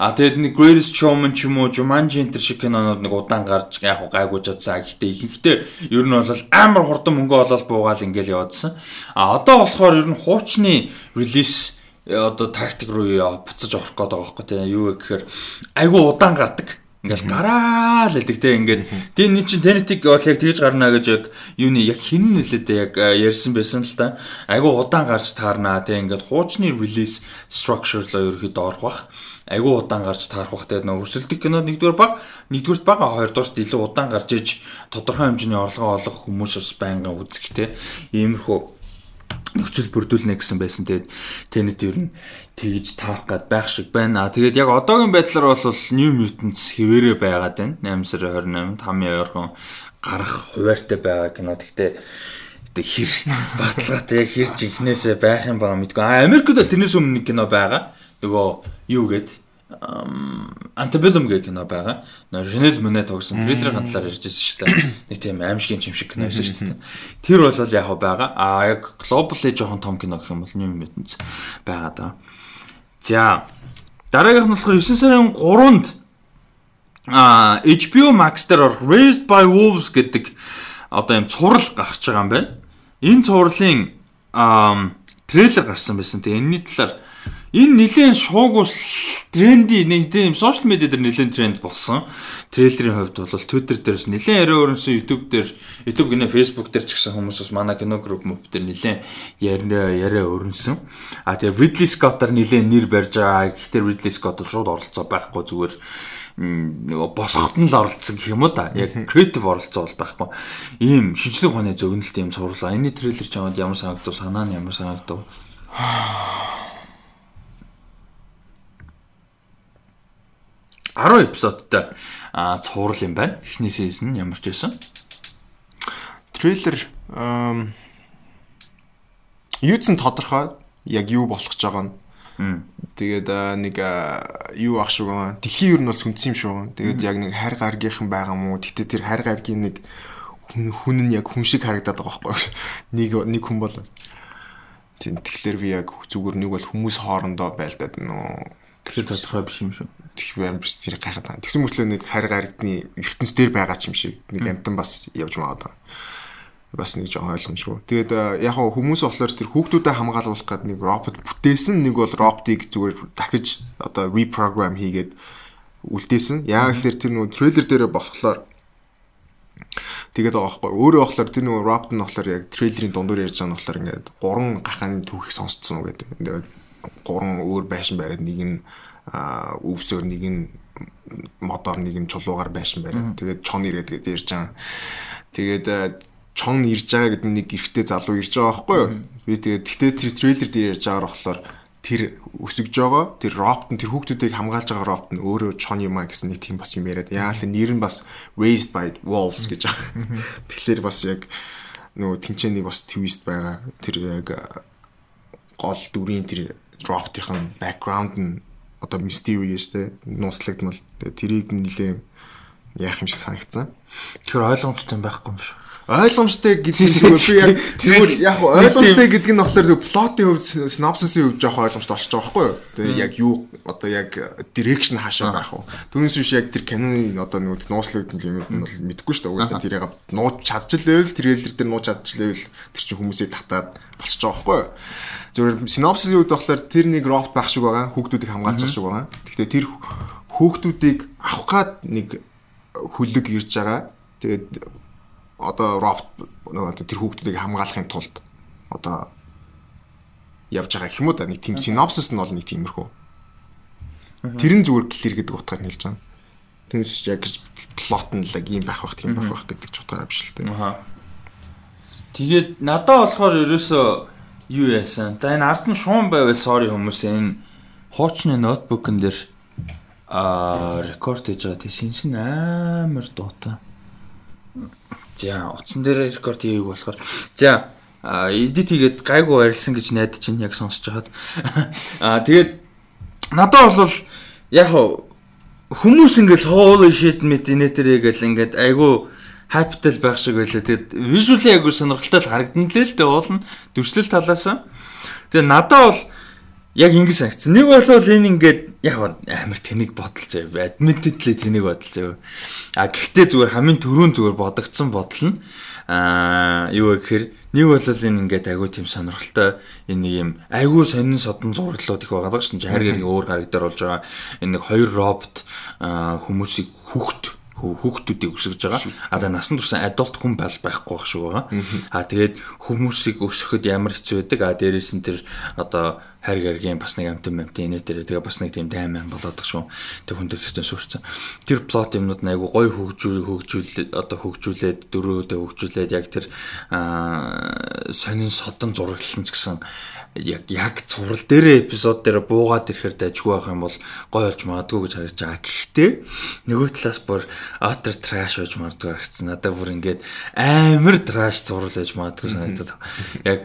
А тэгээд нэг Greatest Showman ч юм уу Jumanji энэ шиг кинонууд нэг удаан гарч яг гайгүй жадсан. Гэхдээ ихэнхдээ ер нь бол амар хурдан мөнгө олоод буугаал ингээл яваадсан. А одоо болохоор ер нь хуучны релиз э, одоо тактик руу яа- буцаж орох гээд байгаа байхгүй тийм. Юу гэхээр айгүй удаан гардаг. Ингээл гараа л гэдэг те ингээд тийм нэг чинь тенетик бол яг тэгж гарна гэж яг юуны яг хин нөлөөдөө яг э, ярьсан байсан л та. Айгу удаан гарч таарнаа те ингээд хуучны release structure л ерөөхдөө орох бах. Айгу удаан гарч таарах бах те нөө өрсөлдөх кинод нэгдүгээр баг нэгдүгürt бага хоёрдугаарт илүү удаан гарч иж тодорхой хэмжээний орлогоо олох хүмүүс бас байнга үзэх те. Иймэрхүү нөхцөл бүрдүүлнэ гэсэн байсан. Тэгээд тэнэт ер нь тэгж таах гад байх шиг байна. Тэгээд яг одоогийн байдлаар бол New Mutants хэвээрээ байгаад байна. 8 сарын 28-нд хамгийн ойрхон гарах хуваартай байгаа кино. Гэхдээ тэг хэр баталгаатай яг хэр жинхнээсээ байх юм бага мэдгүй. А Америкт бол тэрнээс өмнө нэг кино байгаа. Нөгөө юу гээд Antebellum гэх кино байгаа. Нөө Жанел Мөнэ тогсон трейлерын талаар ярьжсэн шүү дээ. Нэг тийм аимшигын чимшиг кино байсан шүү дээ. Тэр бол яг хаа байгаа. А яг globally жоохон том кино гэх юм бол New Mutants байгаа даа. За дараагийнх нь болохоор 9 сарын 3-нд а HBO Max дээр орох Raised by Wolves гэдэг одоо юм цуврал гарч байгаа юм байна. Энэ цувралын трейлер гарсан байсан. Тэгээ энэний талаар энэ нэлээд шуугуул тренди нэг тийм сошиал медиа дээр нэлээд тренд болсон. Трейлерийн хувьд бол Twitter дээрс нэлээд арай өрнсөн YouTube дээр YouTube гинэ Facebook дээр ч гэсэн хүмүүс бас манай кино групп мөп дээр нэлээд яриа яриа өрнсөн. А тэгээ Ridley Scott-аар нэлээд нэр барьж байгаа. Гэхдээ Ridley Scott шууд оролцоо байхгүй зүгээр нөгөө босгоход нь л оролцсон гэх юм уу да. Яг creative оролцоо бол байхгүй. Ийм шинжлэх ухааны зөгнөлт юм сурлаа. Энэний трейлер ч яваад ямар санагдав? Санаа нь ямар санагдав? 10 эпизодтой а цуврал юм байна. Эхний сизон ямар ч байсан. трейлер ам юуцэн тодорхой яг юу болох гэж байгаа нь Тэгээд нэг юу ах шүү гоо. Дэлхийн юу нь бол сүнцсэн юм шүү. Тэгээд яг нэг хайр гаргийнхан байгаа мó. Гэтэ тэр хайр гаргийн нэг хүн хүн нь яг хүн шиг харагдаад байгаа байхгүй. Нэг нэг хүн бол тийм тэгэхээр би яг зүгээр нэг бол хүмүүс хоорондоо байлдаад нөө Тэр тодорхой биш юм шүү. Тэгэх байм биш тэр гайхаад байна. Тэгсэн мөртлөө нэг хайр гаригдны ертөнц дээр байгаа ч юм шиг нэг амтан бас явж магадаа. Бас нэг жоохон ойлгомжгүй. Тэгээд э, яг хаа хүмүүс болохоор тэр хүүхдүүдэд хамгаалуулах гэдэг нэг робот бүтээсэн нэг бол роботыг зүгээр дахиж одоо reprogram хийгээд үлдээсэн. Яг л тэр нөгөө трейлер дээр болохоор Тэгээд байгаа байхгүй. Өөрөө болохоор тэр нөгөө робот нь болохоор яг трейлерийн дундуур ярьж байгаа нь болохоор ингээд гурван гахааны түүхийг сонсцсон уу гэдэг. Тэгээд гурван өөр байшин бариад нэг нь өвсөөр нэг нь модоор нэг нь чулуугаар байшин бариад тэгээд чон ирээд тэгээд ярьж байгаа. Тэгээд чон ирж байгаа гэдэг нэг эрэгтэй залуу ирж байгаа байхгүй юу? Би тэгээд тэгтээ тэр трейлер дээр ярьж байгаагаар болохоор тэр өсөж байгаа тэр нь тэр хүүхдүүдийг хамгаалж байгаа нь өөрөө чон юм а гэсэн нэг тийм бас юм яриад. Яа л нэр нь бас raised by wolves гэж байгаа. Тэгэхээр бас яг нөгөө тэнцээний бас твист байгаа. Тэр яг гол дүрийн тэр роботын background нь одоо mysterious те нууцлагдмал. Тэгээ тэрийг нилээ яах юм шиг санагдсан. Тэгэхээр ойлгомжтой байхгүй юм шүү ойлгомжтой гэдгийг би яг тэгвэл яг ойлгомжтой гэдэг нь болохоор плотын хувьд synopsis-ийн хувьд жоох ойлгомжтой болчих жоох байхгүй юу. Тэгээ яг юу одоо яг direction хаашаа байх вэ? Түүнээс биш яг тэр киноны одоо нэг нууцлагдсан юм нь бол мэдэхгүй шүү дээ. Угаасаа тэрийг нууц чадчихлээвэл трейлер дээр нууц чадчихлээвэл тэр чинь хүмүүсийг татаад болчих жоох байхгүй юу. Зүгээр synopsis-ийн хувьд болохоор тэр нэг робот байх шиг байгаа. Хүүхдүүдийг хамгаалж байгаа шиг байгаа. Гэхдээ тэр хүүхдүүдийг авах гад нэг хүлэг ирж байгаа. Тэгээд одоо робот нөгөө тэр хүүхдүүдийг хамгаалахын тулд одоо явж байгаа юм уу да нэг тийм синопсис нь бол нэг тиймэрхүү. Тэр нь зүгээр гэлэр гэдэг утгаар хэлж байгаа. Тэрс яг плот нь л ийм байх бах тийм байх бах гэдэг ч утгаараа биш л дээ. Аа. Тэгээд надад болохоор ерөөсөө юу яасан. За энэ ард нь шуун байвал sorry хүмүүс энэ хуучны ноутбукн дээр аа рекорд хийж байгаа тийм шин амар дуутай. За утсан дээр рекорд хийгээг болохоор за эдит хийгээд гайгүй арилсан гэж найдаж чинь яг сонсож хаад. Аа тэгээд надад бол яг хүмүүс ингээл хоол шид мэт инээтерээ гэл ингээд айгүй хайптай байх шиг байлаа. Тэгээд вижюли айгүй сонирхолтой харагдан лээ л дээ уулна дүрслэл талаас. Тэгээд надад бол яг ингэ санагдсан. Нэг бол энэ ингээд яг амар тэнэг бодол заяа. Admittedly тэнэг бодол заяа. А гэхдээ зүгээр хамгийн түрүүн зүгээр бодогдсон бодол нь аа юу гэхээр нэг бол энэ ингээд айгүй тийм сонирхолтой энэ нэг юм айгүй сонин содон зураглууд их байгаа дээ. Хайр гэрийн өөр харагдаар болж байгаа. Энэ нэг хоёр робот хүмүүсийг хүүхд хүүхдүүдийг өсгөж байгаа. А за насан турш адулт хүн бол байхгүй байх шүү байгаа. А тэгээд хүмүүсийг өсгөхөд ямар хэцүү байдаг. А дээрэс нь тэр одоо хайр гаргийн бас нэг амтан амтан инээ дээр тэгээ бас нэг тийм тайман болоод тах шүү. Тэг хүн төрөлтөнд suurсан. Тэр плот юмнууд айгу гой хөгжүүл хөгжүүлээд одоо хөгжүүлээд дөрөвдөө хөгжүүлээд яг тэр сонин содон зураглалсан ч гэсэн яг яг цуврал дээр эпизод дээр буугаад ирэхээр дайггүй байх юм бол гой болж магадгүй гэж харж байгаа. Гэхдээ нөгөө талаас бүр отер траш болж магадгүй харагдсан. Надад бүр ингээд амар цуврал байж магадгүй санагдаад. Яг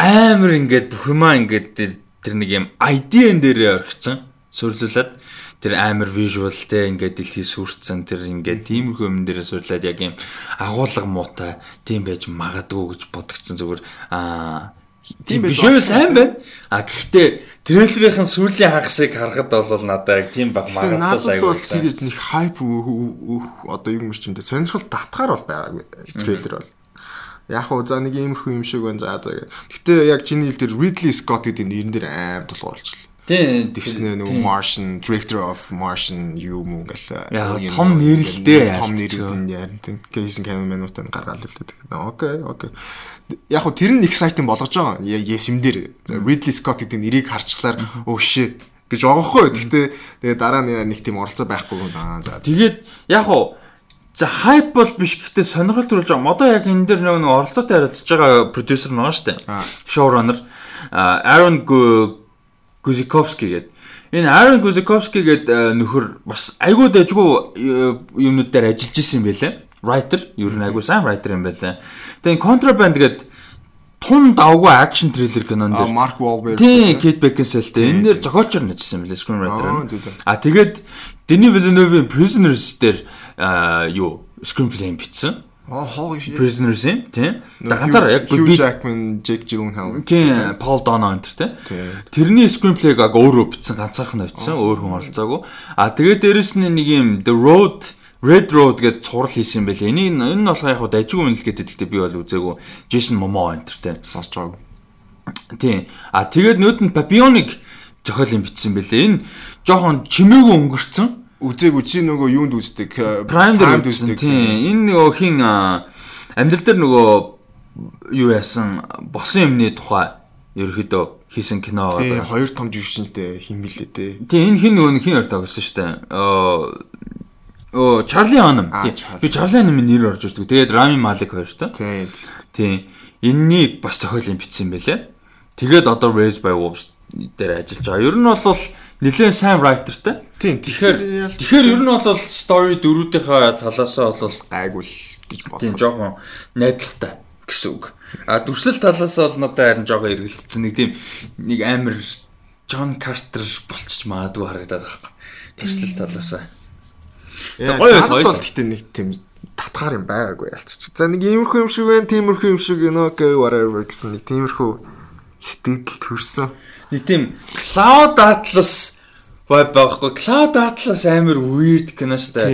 амар ингээд бүх юмаа ингээд тэр нэг юм ID-эн дээрээ орхисон. Сүрлүүлээд тэр амар visual те ингээд дэлхий сүрцэн тэр ингээд тиймэрхүү юм дээрээ сурлаад яг юм агуулга муутай тийм байж магадгүй гэж бодгцэн зүгээр аа Тийм биш үү сайн байна. А гэхдээ трейлерийн сүүлийн хагасыг харахад бол надад яг тийм баг. Надад бол тийм нэг хайп одоо юм шиг дэ сонирхол татгаар бол байгаа трейлер бол. Яг уу за нэг иймэрхүү юм шиг байна за за. Гэхдээ яг чиний хэл тэр Ridley Scott гэдэг нэрэн дээр аим тулгуурлаж Тийм. Disney нөгөө Martian Director of Martian юу мөн гэл. Том нэрлэлтэй том нэр нь яа. Кейсэн камерануудаа гаргаал л дээ. Окей, окей. Яг хөө тэр нь exciting болгож байгаа. Yes юм дээр Ridley Scott гэдэг нэрийг харчихлаар өө shit гэж байгаа хгүй. Гэхдээ тэгээ дараа нь нэг тийм оролцоо байхгүй юм аа. За. Тэгээд яг хөө За хайп бол биш гэхдээ сонирхол төрүүлж байгаа. Модоо яг энэ дээр нэг оролцоотой харилцаж байгаа продюсер байгаа шүү дээ. Showrunner Aaron Гузиковски гэдэг. Энэ Aaron Гузиковски гэдэг нөхөр бас айгүй дэжгүй юмнууд дээр ажиллаж исэн юм байлаа. Writer, ер нь айгүй сайн writer юм байлаа. Тэгээ Contraband гэдэг тун давгүй акшн трейлер кинон дээр. Марк Wahlberg. Тийм, Kate Beckinsale-тэй. Энэ дээр зохиолчор нэжсэн мөлий screenwriter. Аа, нь. зүг зүг. А тэгээд Denis Villeneuve-ийн Prisoners дээр аа, юу screenplay бичсэн. Аа holy shit. Prisoners-ийн тийм. Нөгөө Тэгээд ганцаараа яг Hugh Jackman, Jake Gyllenhaal. Тийм, Paul Dano энэ тийм. Тийм. Тэрний screenplay-г аг өөрөө бичсэн, ганцаархан бичсэн, өөр хүн оролцоогүй. А тэгээд дээрэс нь нэг юм The Road Red Road гэдээ цуврал хийсэн юм байлээ. Энийг энэ нь болохоор яг хуу дажгүй үнэлэх гэдэг гэхдээ би бол үзээгүй. Jason Momoa энэ тийм. Сонсож байгааг. Тийм. А тэгээд нүүд нь Papillon-ыг зохиолын бичсэн байлээ. Энэ жоохон чимээгүй өнгөрцөн. Үзег үчи нөгөө юунд үздэг? э, Prime дээр үздэг. Тийм. Энэ нөгөө хин амьдрал дээр нөгөө юу яасан босон юмны тухай ерөөхдөө хийсэн кино Тийм, байгаа. хоёр том жүжигчтэй хин мэлээ дээ. Тийм энэ хин нөгөө хин хоёр тоглосон шүү дээ. Оо Оо Чарли. Аа, Тийм. Charlie. Би Чарли Ханамын нэр орж ирдэг. Тэгээд Рами Малик хоёр шүү дээ. Тийм. Тийм. Эннийг бас зохиолын бичсэн байлээ. Тэгээд одоо Raised by Wolves дээр ажиллаж байгаа. Ер нь бол нэлээд сайн writerтэй. Тийм. Тэгэхээр тэгэхээр ер нь бол story дөрүүдийнхээ талаасаа бол айгуул гэж тийм бодлоо. жоохон найдвартай гэсэн үг. А дүрслэл талаасаа бол надад харин жоохон эргэлцсэн нэг тийм нэг амар Джон Картер болчих магадгүй харагдаад байгаа. Дүрслэл талаасаа. Яа, гоё гоё. бол гэхдээ нэг тийм татгаар юм байгаагүй ялцчих. За нэг иймэрхүү юм шиг байна, тиймэрхүү юм шиг know okay whatever гэсэн нэг тиймэрхүү сэтгэл төрсөн. Нэг тийм Cloud Atlas vibe байхгүй. Cloud Atlas амар weird кино штэ.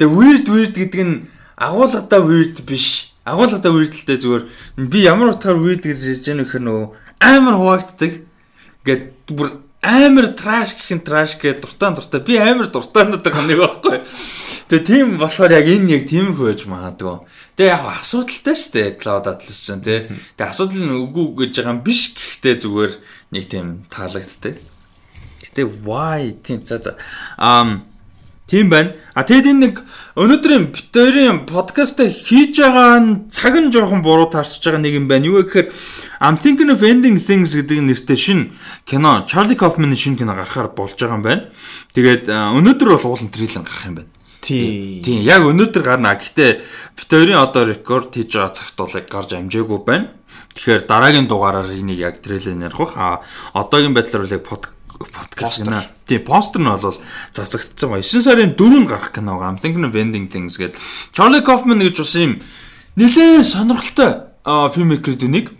Тэгээ weird weird гэдэг нь агуулгадаа weird биш. Агуулгадаа weird л дээ зүгээр. Би ямар утгаар weird гэж ярьж байгаа нөхөр нөгөө амар хуваагддаг. Ингээд бүр амар trash гэх нь trash гэдэг дуртай дуртай. Би амар дуртай надад нэг байхгүй. Тэгээ тийм болохоор яг энэ яг тиймэрхүү байж магадгүй. Тэгээ яг асуудалтай шүү дээ Cloud Atlas ч юм тий. Тэгээ асуудал нь үгүй гэж байгаа юм биш гэхдээ зүгээр нэг тийм таалагддаг. Гэтэ why тийм за за. Ам Тийм байна. А тэгэд энэ нэг өнөөдрийн битэрийн подкаст хийж байгаа нь цаг нь жоохон буруу таарч байгаа нэг юм байна. Юу гэхээр I'm thinking of ending things гэдэг нэртэй шин кино Charlie Kaufman-ын шин кино гарахаар болж байгаа юм байна. Тэгээд өнөөдөр бол уулын трейлер гарах юм байна. Тий. Тийм яг өнөөдөр гарна. Гэхдээ битэрийн одоо рекорд хийж байгаа цагт бол яг гарч амжаагүй байна. Тэгэхээр дараагийн дугаараар энийг яг трейлер ярих бах. А одоогийн байдлаар бол яг под подкаст гэнэ. Тийм, постер нь бол цацагдсан ба 9 сарын 4-нд гарах кино. I'm thinking of ending things гэдэг. Charlie Kaufman гэж бас юм нэлээд сонирхолтой үнийг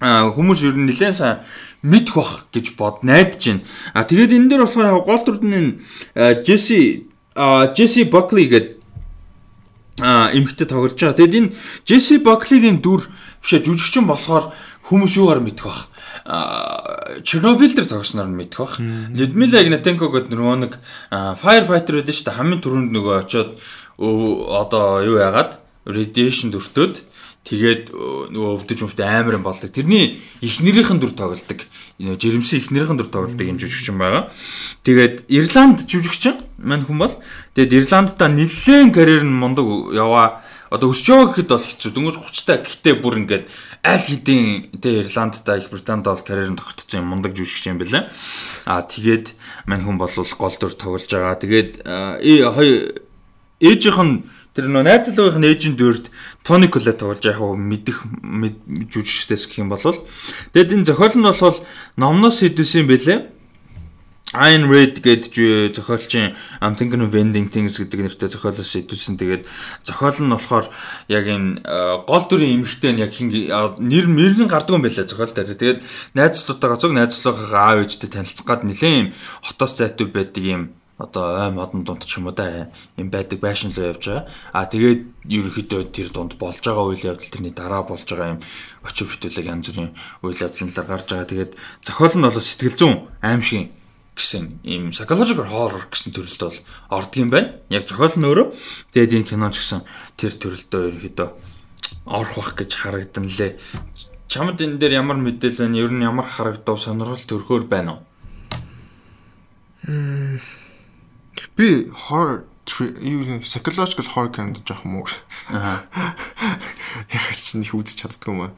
а, хүмүүс ер нь нэлээд сайн мэдэх бах гэж бод найдаж байна. А тэгээд энэ дээр болохоор гол дүрд нь Джесси Джесси Бакли гэдэг а эмхтэй тоглож байгаа. Тэгэд энэ Джесси Баклигийн дүр бишээ жүжигчин болохоор хүмүүс юугаар мэдэх бах. А Чернобыль дээр тогсноор нь мэдэх бах. Людмила Игнатенко гэдэг нөгөө нэг firefighter шүү дээ. Хамгийн түрүүнд нөгөө очиод одоо юу яагаад radiation дүртөөд тэгээд өө, нөгөө өвдөж мөвтэй амар юм болдог. Тэрний эхнэрийнхэн дүр тоглодог. Энэ жирэмсэн эхнэрийнхэн дүр тоглодог юм жүжигчин байгаа. Тэгээд Ирланд жүжигчин мань хүн бол тэгээд Ирландта нэлээд карьер нь мундаг яваа. Одоо өсөж байгаа гэхэд бол хэцүү. Дөнгөж 30 та гэхдээ бүр ингээд аль хэдийн тэ Ирландта Их Британд бол карьер нь тогтцсон юм мундаг жүжигчин юм байна. Аа тэгээд мань хүн бол гол дүр тоглож байгаа. Тэгээд хоёр ээжийнх нь тэр нөө найзлуугийнх нь ээжийн дүрд Тони Колет болж яг хөө мэдих мэд- жүжигчдээс гэх юм бол тэгэд энэ зохиол нь бол номноос хэдүүлсэн юм бэлээ. Ayn Rand гэдэг зохиолчийн I'm thinking of ending things гэдэг нэртэй зохиолоос хэдүүлсэн. Тэгээд зохиол нь болохоор яг энэ э, гол дүрийн эмэгтэй нь яг хин нэр нэрний гардгүй юм байлаа зохиол дээр. Тэгээд найзлуудаагаа зөв найзлуугаагаа аав ээжтэй танилцах гад нэлээд юм хотоос зайтур байдаг юм одоо ой модон дунд ч юм уу да юм байдаг байшин руу явж байгаа. А тэгээд ерөнхийдөө тэр дунд болж байгаа үйл явдал тэрний дараа болж байгаа юм очив бүтээлэг янз бүрийн үйл явдлаар гарч байгаа. Тэгээд зохиол нь бол сэтгэл зүйн аим шиг гэсэн ийм psychological horror гэсэн төрөлд бол ордог юм байна. Яг зохиол нь өөрөө. Тэгээд энэ кино ч гэсэн тэр төрөлдөө ерөнхийдөө орох бах гэж харагдан лээ. Чамд энэ дээр ямар мэдээлэл байна? Ер нь ямар харагдав? Сонирхол төрхөөр байна уу? Би horror юу psychological horror кинод жоох муу. Аа. Ягас чи нэг үзэж чаддгүй юм аа.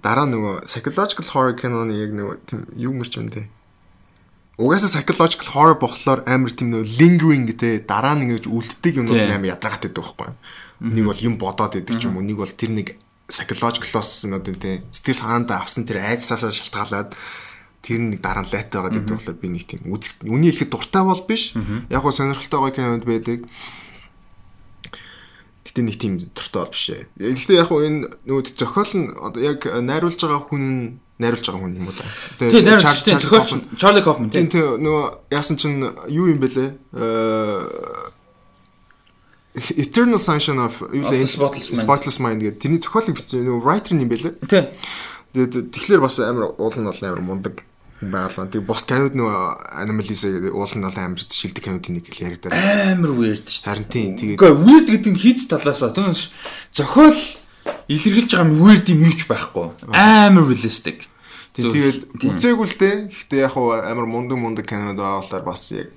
Дараа нөгөө psychological horror киноны яг нөгөө тийм юу мөрч юм дээ. Угаасаа psychological horror болохоор амар тийм нөгөө lingering гэдэг дараа нь ингэж үлддэг юм амар ядрагат байдаг байхгүй? Нэг бол юм бодоод байдаг ч юм уу, нэг бол тэр нэг psychological-оос нөт тий сэтгэл санаандаа авсан тэр айдсаасаа шалтгаалаад тэр нэг дараа нь лайтай байгаа гэдэг болохоор би нэг тийм үзэг үний хэлэхэд дуртай бол биш. Яг гоо сонирхолтой гоё кинод байдаг. Гэтэ нэг тийм дуртай бол биш ээ. Гэхдээ яг гоо энэ нөгөө зохиол нь яг найруулж байгаа хүн нь найруулж байгаа хүн юм уу та. Тийм зохиолч Чарли Кофман тийм тийм нөгөө яасан чинь юу юм бэлээ? Э Eternal Sunshine of Spotless Mind гэдэг тэрний зохиолыг бичсэн нөгөө writer юм бэлээ. Тийм. Тэгээд тэгэхээр бас амар уул нь бол амар мундаг байгалаа. Тэг бос канууд нөгөө Anomalisa гэдэг уул нь бол амар шилдэг кануудын нэг л яригдаа. Амар weird шүү. Харин тийм тэгээд Гэхдээ weird гэдэг нь хийц талаасаа түүнээс зохиол илэрхийлж байгаа юм weird юм юуч байхгүй. Амар realistic. Тэгээд үзээгүй л дээ. Гэхдээ яг амар мундаг мундаг канууд байгалаар бас яг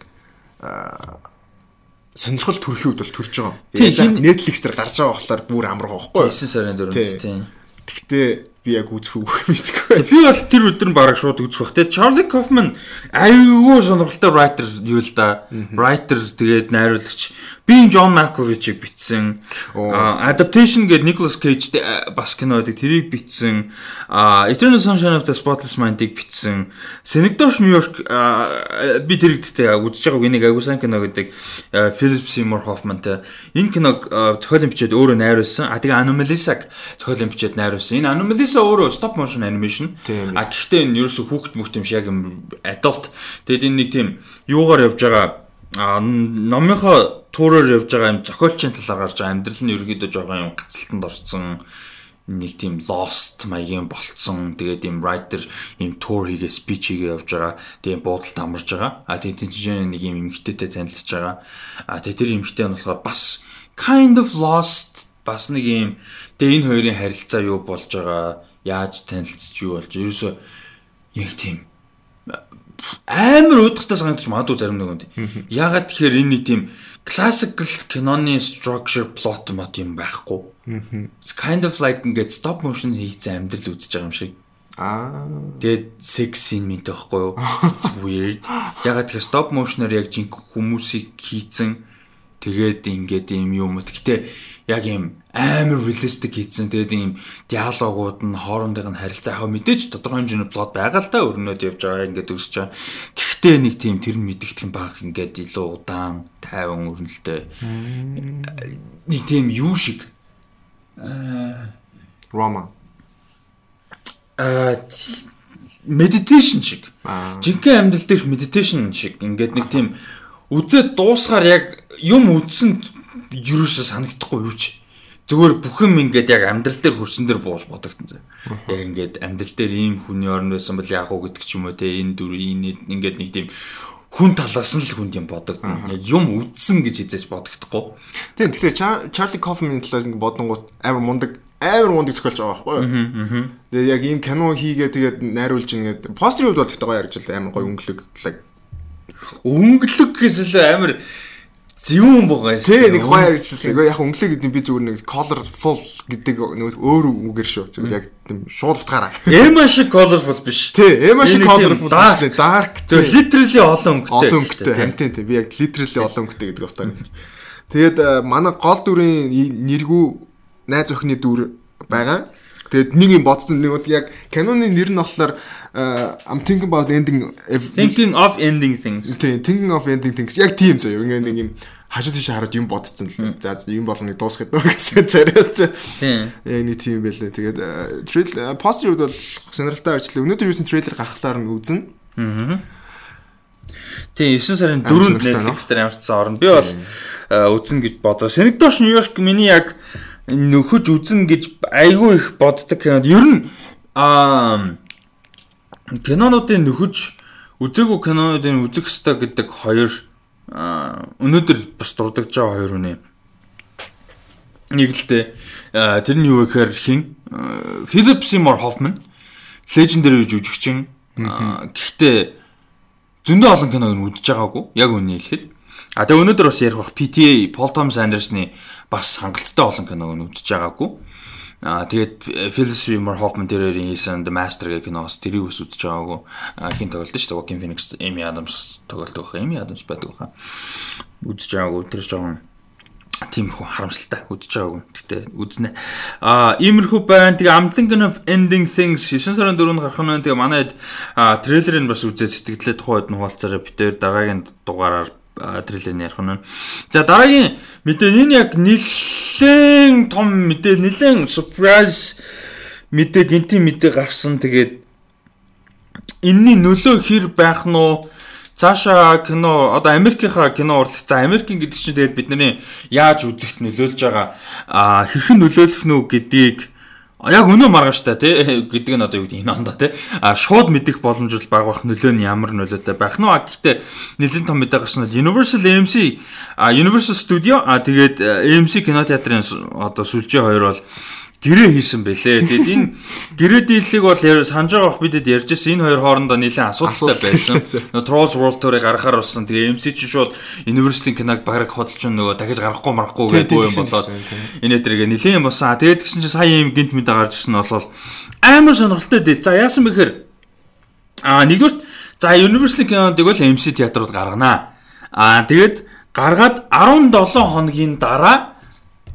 сонирхол төрхийн үед бол төрж байгаа. Яг Netflix дээр гарч байгаа болохоор бүр амарх байхгүй. 9 сарын 4-нд тийм. Гэхдээ би яг үзэх үг мэдгүй. Би бол тэр өдөр нь бараг шууд үзэх бах. Тэгээ Charlie Kaufman аюу сонирхолтой writer юу л да. Writer тэгээд найруулагч би John Malkovich-ийг бичсэн. Adaptation гэдэг Nicolas Cage бас кино гэдэг тэрийг бичсэн. Eternal Sunshine of the Spotless Mind-ийг бичсэн. Synecdoche New York би тэр гэдэгтэй үзэж байгааг энийг аягүй сайн кино гэдэг Philip Seymour Hoffman-тай энэ киног зохиолын бичээд өөрөө найруулсан. А тэгээ Anomalisa-г зохиолын бичээд найруулсан. Энэ Anomalisa өөрөө stop motion animation. А гэхдээ энэ ерөөсө хүүхэд мөхт юм шиг яг adult. Тэгээд энэ нэг тийм юугаар явж байгаа а номынхоо туураар явж байгаа юм зохиолчийн талаар гарч байгаа амьдрал нь ерөөдөө жоохон юм гацалтанд орсон. Нэг тийм lost маягийн болцсон. Тэгээд юм writer юм tour хийгээ speech хийгээ явж байгаа. Тийм буудалд амарж байгаа. А тэгээд тийм чинь нэг юм эмгтээтэй танилцж байгаа. А тэгээд тэр эмгтээ нь болохоор бас kind of lost. Бас нэг юм тэгээд энэ хоёрын харилцаа юу болж байгаа яаж танилцж юу болж ерөөсөө яг тийм амар уудахтай санагдаж магадгүй зарим нэг үнд. Ягаад тэгэхээр энэ нэг тийм classical киноны structure plot мод юм байхгүй. It's kind of like ингээд stop motion хийгдсэн амьдрал үзэж байгаа юм шиг. Аа. Тэгээд sex scene минь таахгүй юу? It's weird. Ягаад тэгэхээр stop motion-оор яг жинк хүмүүсийг хийцэн тэгээд ингээд юм юм. Гэтэ яг юм амар realistic хийцэн тэгээд ийм диалогууд нь хоорондын нь харилцаа яг мэдээж тодорхой хэмжээний плот байгаа л та өрнөд явж байгаа ингээд өсөж байгаа. Гэхдээ нэг тийм тэр нь мэдэгдэх юм баг ингээд илүү удаан тайван өрнөлтөө нэг тийм юу шиг Рома. аа meditation шиг. Жинхэнэ амьдрал дээрх meditation шиг ингээд нэг тийм үзээд дуусгаар яг юм үзсэн юусэн санагдахгүй юу ч. Зүгээр бүх юм ингээд яг амьдрал дээр хөрсөн дээр бууж бодогдсон зэ. Яг ингээд амьдрал дээр ийм хүний орн байсан бол яг уу гэдэг ч юм уу те энэ дүр энэ ингээд нэг тийм хүн талаас нь л хүнд юм бодогдно. Яг юм үдсэн гэж хизээж бодогдохгүй. Тийм тэгэхээр Чарли Кофман талаас ингээд бодонгууд амар мундаг амар мундаг зохиолч байгаа байхгүй юу? Тэгээ яг ийм кино хийгээ тэгээд найруулж ингээд постерын хувьд бол ихтэй гоё ярьж байна. Амар гоё өнгөлөг. Өнгөлөг гэсэн л амар зүүн байгаа шүү. Тий нэг харагдчихлаа. Гэхдээ яг өнгөлөг гэдэг нь би зүгээр нэг colorful гэдэг нэг өөр үгээр шүү. Зүгээр яг тийм шууд утгаараа. Эма шиг colorful биш. Тий, эма шиг colorful биш лээ. Dark. Зөв literally олон өнгөтэй. Олон өнгөтэй. Хамтын тий. Би яг literally олон өнгөтэй гэдэг утгаар. Тэгээд манай гол дүрийн нэргүү найз охины дүр байгаа. Тэгээд нэг юм бодсон нэг яг киноны нэр нь болохоор I'm thinking about ending thinking of ending things. Thinking of ending things. Яг тийм заяа. Ингээ нэг юм хажуу тийш хараад юм бодсон л. За юм болгоныг дуусгах дөө гэсэн царайт. Тийм. Яг нэг тийм байлээ. Тэгээд трейл постэр үед бол сонирхолтой ажил. Өнөөдөр юусэн трейлер гаргахлаар нь үзнэ. Аа. Тийм 9 сарын 4-нд Netflix дээр ямарчсан орно. Би бол үзнэ гэж бодоо. Сэнэгдош Нью-Йорк миний яг нөхөж үзнэ гэж айгүй их боддог кинод. Ер нь аа кинонуудын нөхөж үзээгүй кинонуудын үзэх ёстой гэдэг хоёр өнөөдөр бас дурдж байгаа хоёр үнэ. Нэг л дээ тэр нь юу гэхээр хин Philip Seymour Hoffman Legendary жүжигчин. Гэхдээ зөндөө олон киног нь үзэж байгаагүй. Яг үнэ хэлэхэд. А тэгээ өнөөдөр бас ярих бах PTA Paul Thomas Anderson-ы бас хангалттай олон киног нь үзэж байгаагүй. Аа тэгээд Philip Seymour Hoffman тэрээр хийсэн The Master гэх киноос тэрийг ус үзэж байгаагүй. Хин тоглолт шүү дээ. Joaquin Phoenix, Amy Adams тоглолт байх. Amy Adams байдаг баха. Үзэж байгаагүй. Тэр жоохон тиймэрхүү харамсалтай үдчихэж байгаагүй. Гэтэ үзнэ. Аа иймэрхүү байна. Тэгээ thinking of ending things 9 сарын 4-нд гарах нь. Тэгээ манай трейлерыг бас үзээд сэтгэлдээ тухайд нь хуваалцаараа битээр дараагийн дугаараар трейлерыг ярих нь. За дараагийн мэдээ энэ яг нэлээд том мэдээ нэлээд surprise мэдээ гинти мэдээ гарсан. Тэгээд энэний нөлөө хэр байх нь уу? цаашаа кино одоо Америкийнхаа кино урлах за Америкийн гэдэг чинь тэгэл бидний яаж үзэгт нөлөөлж байгаа а хэрхэн нөлөөлөх нь гэдгийг яг өнөө маргааштай тий гэдэг нь одоо юу гэдэг энэ ондоо тий. А шууд мэдэх боломж бол баг бах нөлөө нь ямар нөлөөтэй байх нь гэхдээ нэлээд том мэдээ гарсан нь Universal AMC а Universal Studio а тэгээд AMC кинотеатрын одоо сүлжээ хоёр бол гэрээ хийсэн бэлээ. Тэгэд энэ гэрээ дийллийг бол санаж байгаа бох бидэд ярьжсэн энэ хоёр хоорондоо нэлээд асуудалтай байсан. Trolls World Tour-ыг гаргахаар болсон. Тэгээ MC чи шууд Universal киног баграг хөдөлж нөгөө дахиж гарахгүй марахгүй гэдэг юм болоод энэ тэрэг нэлээд юм болсон. Тэгээд гисэн чи сая юм гинт мэдээ гарч ирсэн нь бол амар сонирхолтой дээ. За яасан бэхээр аа нэгдүгээр за Universal киноныг бол MC театрууд гарганаа. Аа тэгээд гаргаад 17 хоногийн дараа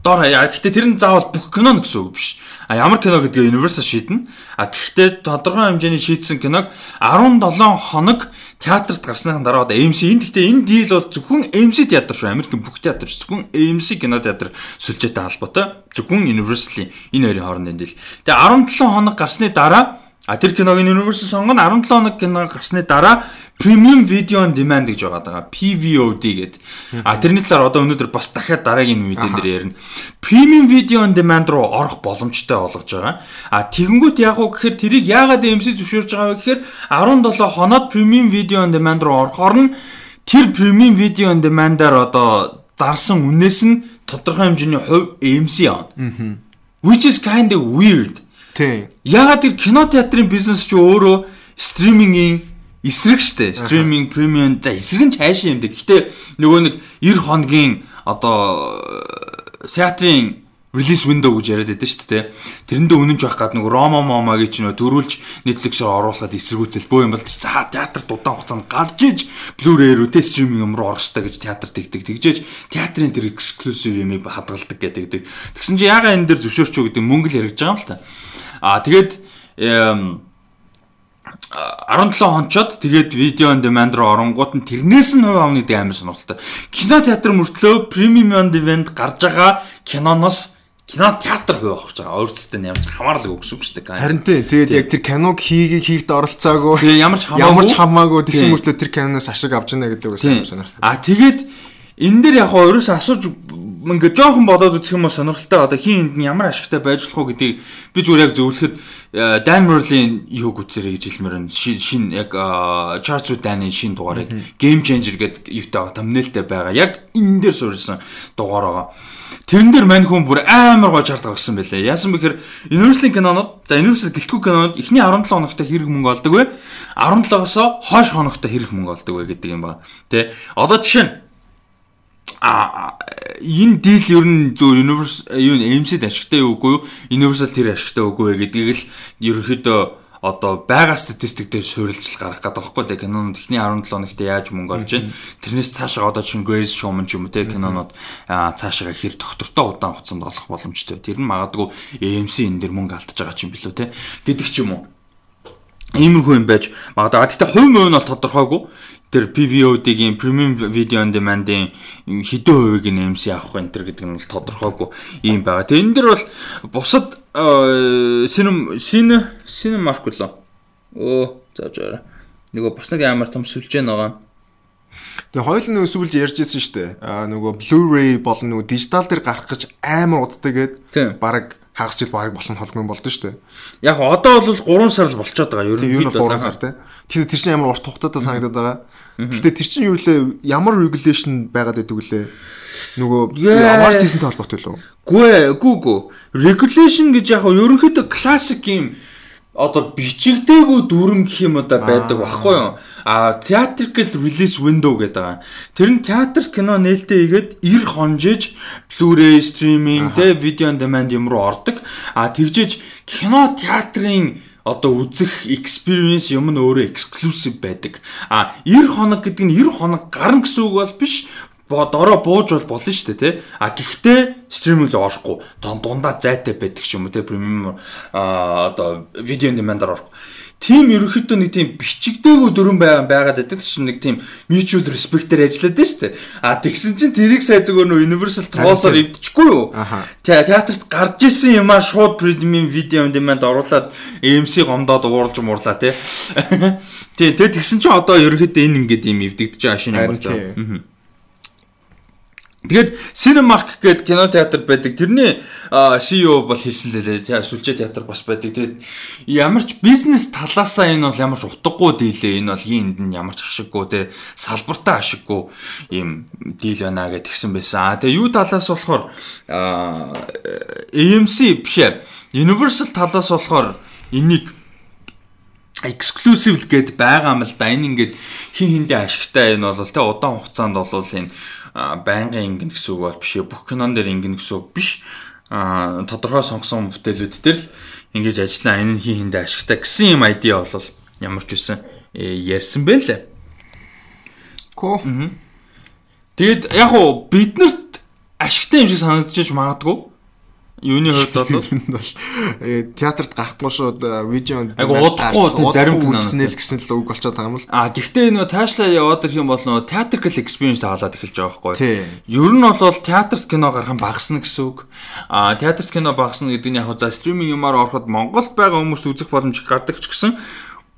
дор хаяа. Гэхдээ тэр нь заавал бүх кино гэсэн үг биш. А ямар кино гэдгийг Universal шийднэ. А гэхдээ тодорхой хэмжээний шийдсэн киног 17 хоног театрт гарсныхан дараа одоо AMC энэ гэхдээ энэ дийл бол зөвхөн AMC театр шүү. Америкийн бүх театр зөвхөн AMC кино театр сүлжээтэй холбоотой. Зөвхөн Universal-ийн энэ хоёрын хоорондын дийл. Тэгээ 17 хоног гарсны дараа А тэр киног Universal сонгоно 17 хоног кино гарсны дараа Premium Video on Demand гэж байгаа даа. PVOD гэдэг. А тэрний талаар одоо өнөөдөр бас дахиад дараагийн мэдэн дээр ярина. Premium Video on Demand руу орох боломжтой болгож байгаа. А тэгэнгүүт яг уу гэхээр тэрийг яагаад MC зөвшөөрж байгаа вэ гэхээр 17 хоноод Premium Video on Demand руу орохоор нь тэр Premium Video on Demand-аар одоо зарсан үнээс нь тодорхой хэмжээний хувь MC авна. Which is kind of weird. Тийм. Ягаад тэр кино театрын бизнес ч өөрөө стримингийн эсрэг штэ. Стриминг, премиум за эсрэг нь цаашаа юм дэ. Гэхдээ нөгөө нэг 90 хоногийн одоо театрын релиз window гэж яриад байдаг шүү дээ. Тэрэндээ үнэнч байх гад нөгөө Рома Момагийн ч нөгөө төрүүлж Netflix-ээр оруулахад эсэргүүцэл бөө юм бол за театрт удаан хугацаанд гарч иж Blu-ray рүү тэ стриминг юм руу орохтой гэж театрт тэгдэг. Тэгжээж театрын тэр exclusive юмыг хадгалдаг гэдэг. Тэгсэн чи ягаа энэ дэр зөвшөөрч үү гэдэг мөнгө л яригдж байгаа юм л та. Аа тэгээд 17 хончоод тэгээд видео on demand руу оронгууд нь тэрнээс нь хувь авны дэм амар сонирхолтой. Кино театр мөртлөө премиум on demand гарч байгаа киноноос кино театр хувь авах гэж байгаа. Өөрсдөө ямар ч хамаарлаг өгсөн шүү дээ. Харин тий. Тэгээд яг тэр киног хийгийг хийгд оролцоогүй. Тэгээ ямар ч хамаагүй. Ямар ч хамаагүй тэгсэн мөртлөө тэр киноноос ашиг авч байна гэдэг үгээс сонирхолтой. А тэгээд энэ дээр яг хоо ерөөс асууж ингээ жоохон бодоод үзэх юм бол сонирхолтой одоо хин энд нь ямар ашигтай байж болох уу гэдгийг би зүгээр яг зөвлөхөд Dan Merlin юуг үзэрэй гэж хэлмээр нь шин яг Charles Dany шин дугаарыг Game Changer гэдэг юутай thumbnailтэй байгаа. Яг энэ дээр суурилсан дугаар байгаа. Тэрэн дээр мань хүн бүр амар гоо чардаг болсон байлээ. Яасан бэхээр Universal кинонууд за Universal гэлтгүү кинонууд эхний 17 хоногтой хэрэг мөнгө олдог вэ? 17-оос хойш хоногтой хэрэг мөнгө олдог вэ гэдэг юм ба. Тэ. Одоо жишээ нь а энэ дийл ер нь зөв universe юу AMC-д ашигтай юу үгүй юу? Universal тэр ашигтай үгүй гэдгийг л ерөөхдөө одоо байгаа статистик дээр суурилж гаргах гэдэг байхгүй те кинонууд эхний 17 хоногт яаж мөнгө олж байна. Тэрнээс цаашаа одоо чинь Grace Showman ч юм уу те кинонууд цаашаа хэр доктортой удаан хугацаанд олох боломжтой. Тэр нь магадгүй AMC энэ дэр мөнгө алдчихж байгаа юм билүү те гэдэг ч юм уу. Иймэрхүү юм байж магадгүй. Гэхдээ хувь мөн нь бол тодорхойгүй тэр PVOD-гийн Premium Video on Demand-ийн хэдэн хувийг нь MC авах энэ төр гэдэг нь бол тодорхойгүй юм байгаа. Тэгээ энэ дэр бол бусад синем син синем марк лөө. Өө зааж байгаа. Нөгөө бас нэг амар том сүлжээ байгаа. Тэгээ хоёул нэг сүлж ярьжсэн шүү дээ. Аа нөгөө Blu-ray болон нөгөө дижитал дээр гарах гэж амар удаа гээд баг хагас жил баг болох нь холгүй болдсон шүү дээ. Яг одоо бол 3 сар л болчиход байгаа. Ер нь 3 сар тий. Тэр чинь ямар урт хугацаатай санагдаад байгаа. Гэтэ тэр чинь юу лээ ямар regulation байгаад байдаг лээ? Нөгөө ямар seasonтэй холбоотой лөө? Гүй гүй гүй. Regulation гэж яг ерөнхийдөө classic юм одоо бичигдээгүй дүрм гэх юм удаа байдаг багхгүй юу? А theatrical release window гэдэг байгаа. Тэр нь театр кино нээлттэй игээд 90 хонжиж Blu-ray streaming тэ video on demand юм руу ордог. А тэгжиж кино театрын одоо үзэх experience юм нь өөрөө exclusive байдаг. А 90 хоног гэдэг нь 90 хоног гарна гэсэн үг бол биш. дороо бууж бол болно шүү дээ тий. А гэхдээ стриминг рүү орохгүй. Дундаа зайтай байдаг ч юм уу тий. Премиум а одоо видео on demand-аар орохгүй. Тим ерөөхдөө нэг тийм бичигдээгүй дүрэн байгаа байгаад байдаг чинь нэг тийм mutual respect-ээр ажиллаад байна шүү дээ. А тэгсэн чинь тэрийг сая зүгээр нөө Universal Troll-оор эвдчихгүй юу? Театрт гарч исэн юмаа шууд premium video on demand оруулаад AMC гомдоод уурлж муурлаа тий. Тий, тэгээ тэгсэн чинь одоо ерөөхдөө энэ ингээд юм эвдэгдэж байгаа шинэ юм болж байгаа. Тэгээд Cinemark гэдэг кино театр байдаг. Тэрний CEO бол хэлсэн лээ. Сүлжээ театр бас байдаг. Тэгээд ямар ч бизнес талаасаа энэ бол ямар ч утгагүй дийлээ. Энэ бол хийнд нь ямар ч ашиггүй те салбартаа ашиггүй ийм дийл байна гэж тэгсэн байсан. Тэгээ юу талаас болохоор AMC биш ээ. Universal талаас болохоор энийг exclusive гэд байгаа юм л да. Энэ ингээд хин хиндэ ашигтай энэ бол те удаан хугацаанд бол энэ байнгын ингэн гэсэн үг бол биш. Бүх кинон дээр ингэн гэсэн үг биш. А тодорхой сонгосон бүтээлүүд дээр л ингэж ажиллаа энэ хин хиндэ ашигтай гэсэн юм айдиа бол ямар ч үсэн ярьсан бэ лээ. Ко. Тэгэд яг уу биднэрт ашигтай юм шиг санагдчихж магадгүй. Юуны хувьд бол бол э, театрт гарахгүй шууд видео айгу удахгүй зарим кинонэл гэсэн л үг болчиход байгаа юм л. А гэхдээ нөө цаашлаа яваад ирэх юм бол нөө theatrical experience аваад эхэлж байгаа байхгүй. Ер нь бол театрт кино гарах нь багасна гэсэн үг. А театрт кино багасна гэдэг нь яг за стриминг юмар ороход Монголд байгаа хүмүүс үзэх боломж гардаг ч гэсэн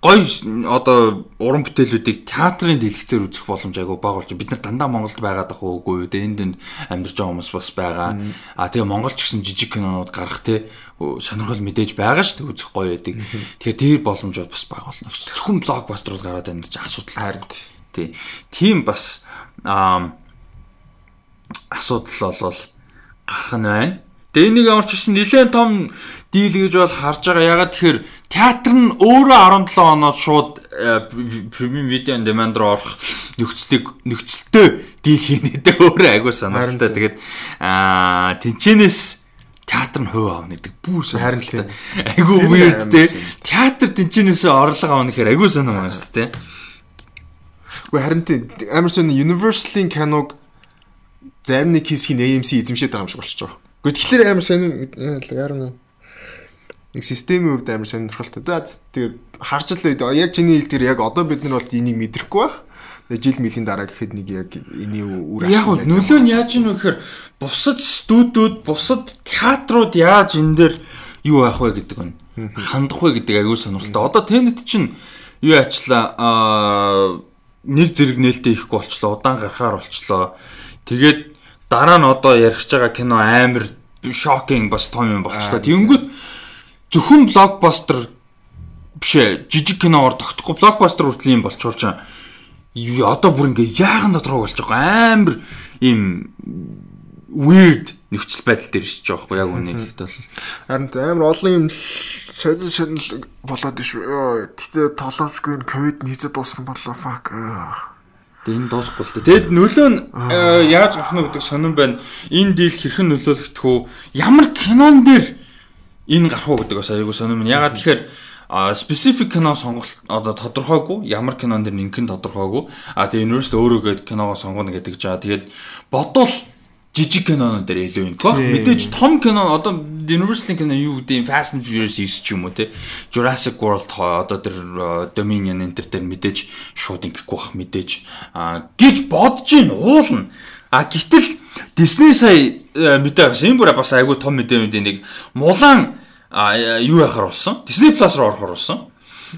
гой одоо уран бүтээлүүдийг театрын дэлгэцээр үзэх боломж айгүй бага болж бид нар дандаа Монголд байгаад ах уугүй үү энд энд амьдарч байгаа хүмүүс бас байгаа. А тэгээ Монголч гэсэн жижиг кинонууд гарах те сонирхол мэдээж байгаа шүү дээ үзэх гоё байдаг. Тэгээ тэр боломжууд бас бага болно гэсэн. Зөвхөн блокбастерууд гараад байна гэж асуудал хард. Тий. Тийм бас аа асуудал бол гарах нь байна. Тэгээ энийг ямар ч гэсэн нэлээд том дийл гэж бол харж байгаа. Ягаад тэгэхээр театр нь өөрөө 17 оноод шууд премиум видео on demand руу орох нөхцөлийг нөхцөлтөө дийл хийнэдээ өөрөө агүй санаатай. Тэгээд аа тэнчэнээс театр нь хувь аавна гэдэг бүр харин л айгүй weird те театр тэнчэнээс орлого авна гэхээр айгүй сонирхол байна шүү дээ. Гэхдээ харин амар сонь Universal-ийн киног зарим нэг хэсгийг AMC эзэмшээд байгаа юм шиг болчихж байгаа. Гэхдээ тэгэхээр амар сонь яар нь нэг системийн хувьд амар сонирхолтой. За тэгээд харж л яг чиний хэлдгээр яг одоо бид нар бол энийг мэдрэхгүй байх. Жил мөлийн дараа гэхэд нэг яг эний үр ашиг. Яг нөлөө нь яаж юм гэхээр бусад студиуд, бусад театрууд яаж энэ дээр юу авах вэ гэдэг нь хандах вэ гэдэг аягүй сонирхолтой. Одоо Tenet чинь юу ачлаа аа нэг зэрэг нээлттэй ихгүй болчлоо, удаан гарахаар болчлоо. Тэгээд дараа нь одоо ярих байгаа кино амар шокинг бас том юм болчлоо. Тэнгүүд зөвхөн блокбастер биш ээ жижиг киноор тогтохгүй блокбастер хүртэл юм болчоор ч одоо бүр ингээ яахан дотроо болж байгаа амар ийм weird нөхцөл байдал дээр шиж байгаа хгүй яг үнэ хэлэхэд бол харин амар олон юм сонир сонир болоод шүү. Гэтэ толомжгүй энэ ковид нийцээ дуусгах болоо fuck. Тэгээ энэ дуусахгүй л дээ. Тэгэд нөлөө нь яаж гарах нь гэдэг сонирн байна. Энэ дийл хэрхэн нөлөөлөгдөх вэ? Ямар кинон дээр энэ гарах уу гэдэг бас аягүй сонирм. Ягаад тэгэхээр specific кино сонголт одоо тодорхойгүй ямар кинон дэр нэгэн тодорхойгүй. А тэгээ universal өөрөө гээд киногоо сонгоно гэдэг жаа. Тэгээд бодвол жижиг кинонууд дээр илүү юм. Гоо мэдээж том кино одоо universal кино юу гэдэг Fast and Furious 9 ч юм уу те Jurassic World одоо тэр Dominion энэ төр мэдээж шууд ингэхгүй бах мэдээж. Гэж бодож ийн уулна. А гэтэл Disney сая э, мэдээ гарсан. Энэ бүр бас айгүй том мэдээ мэдээ нэг Мулан юу яхаар болсон? Disney Plus руу орохоор болсон.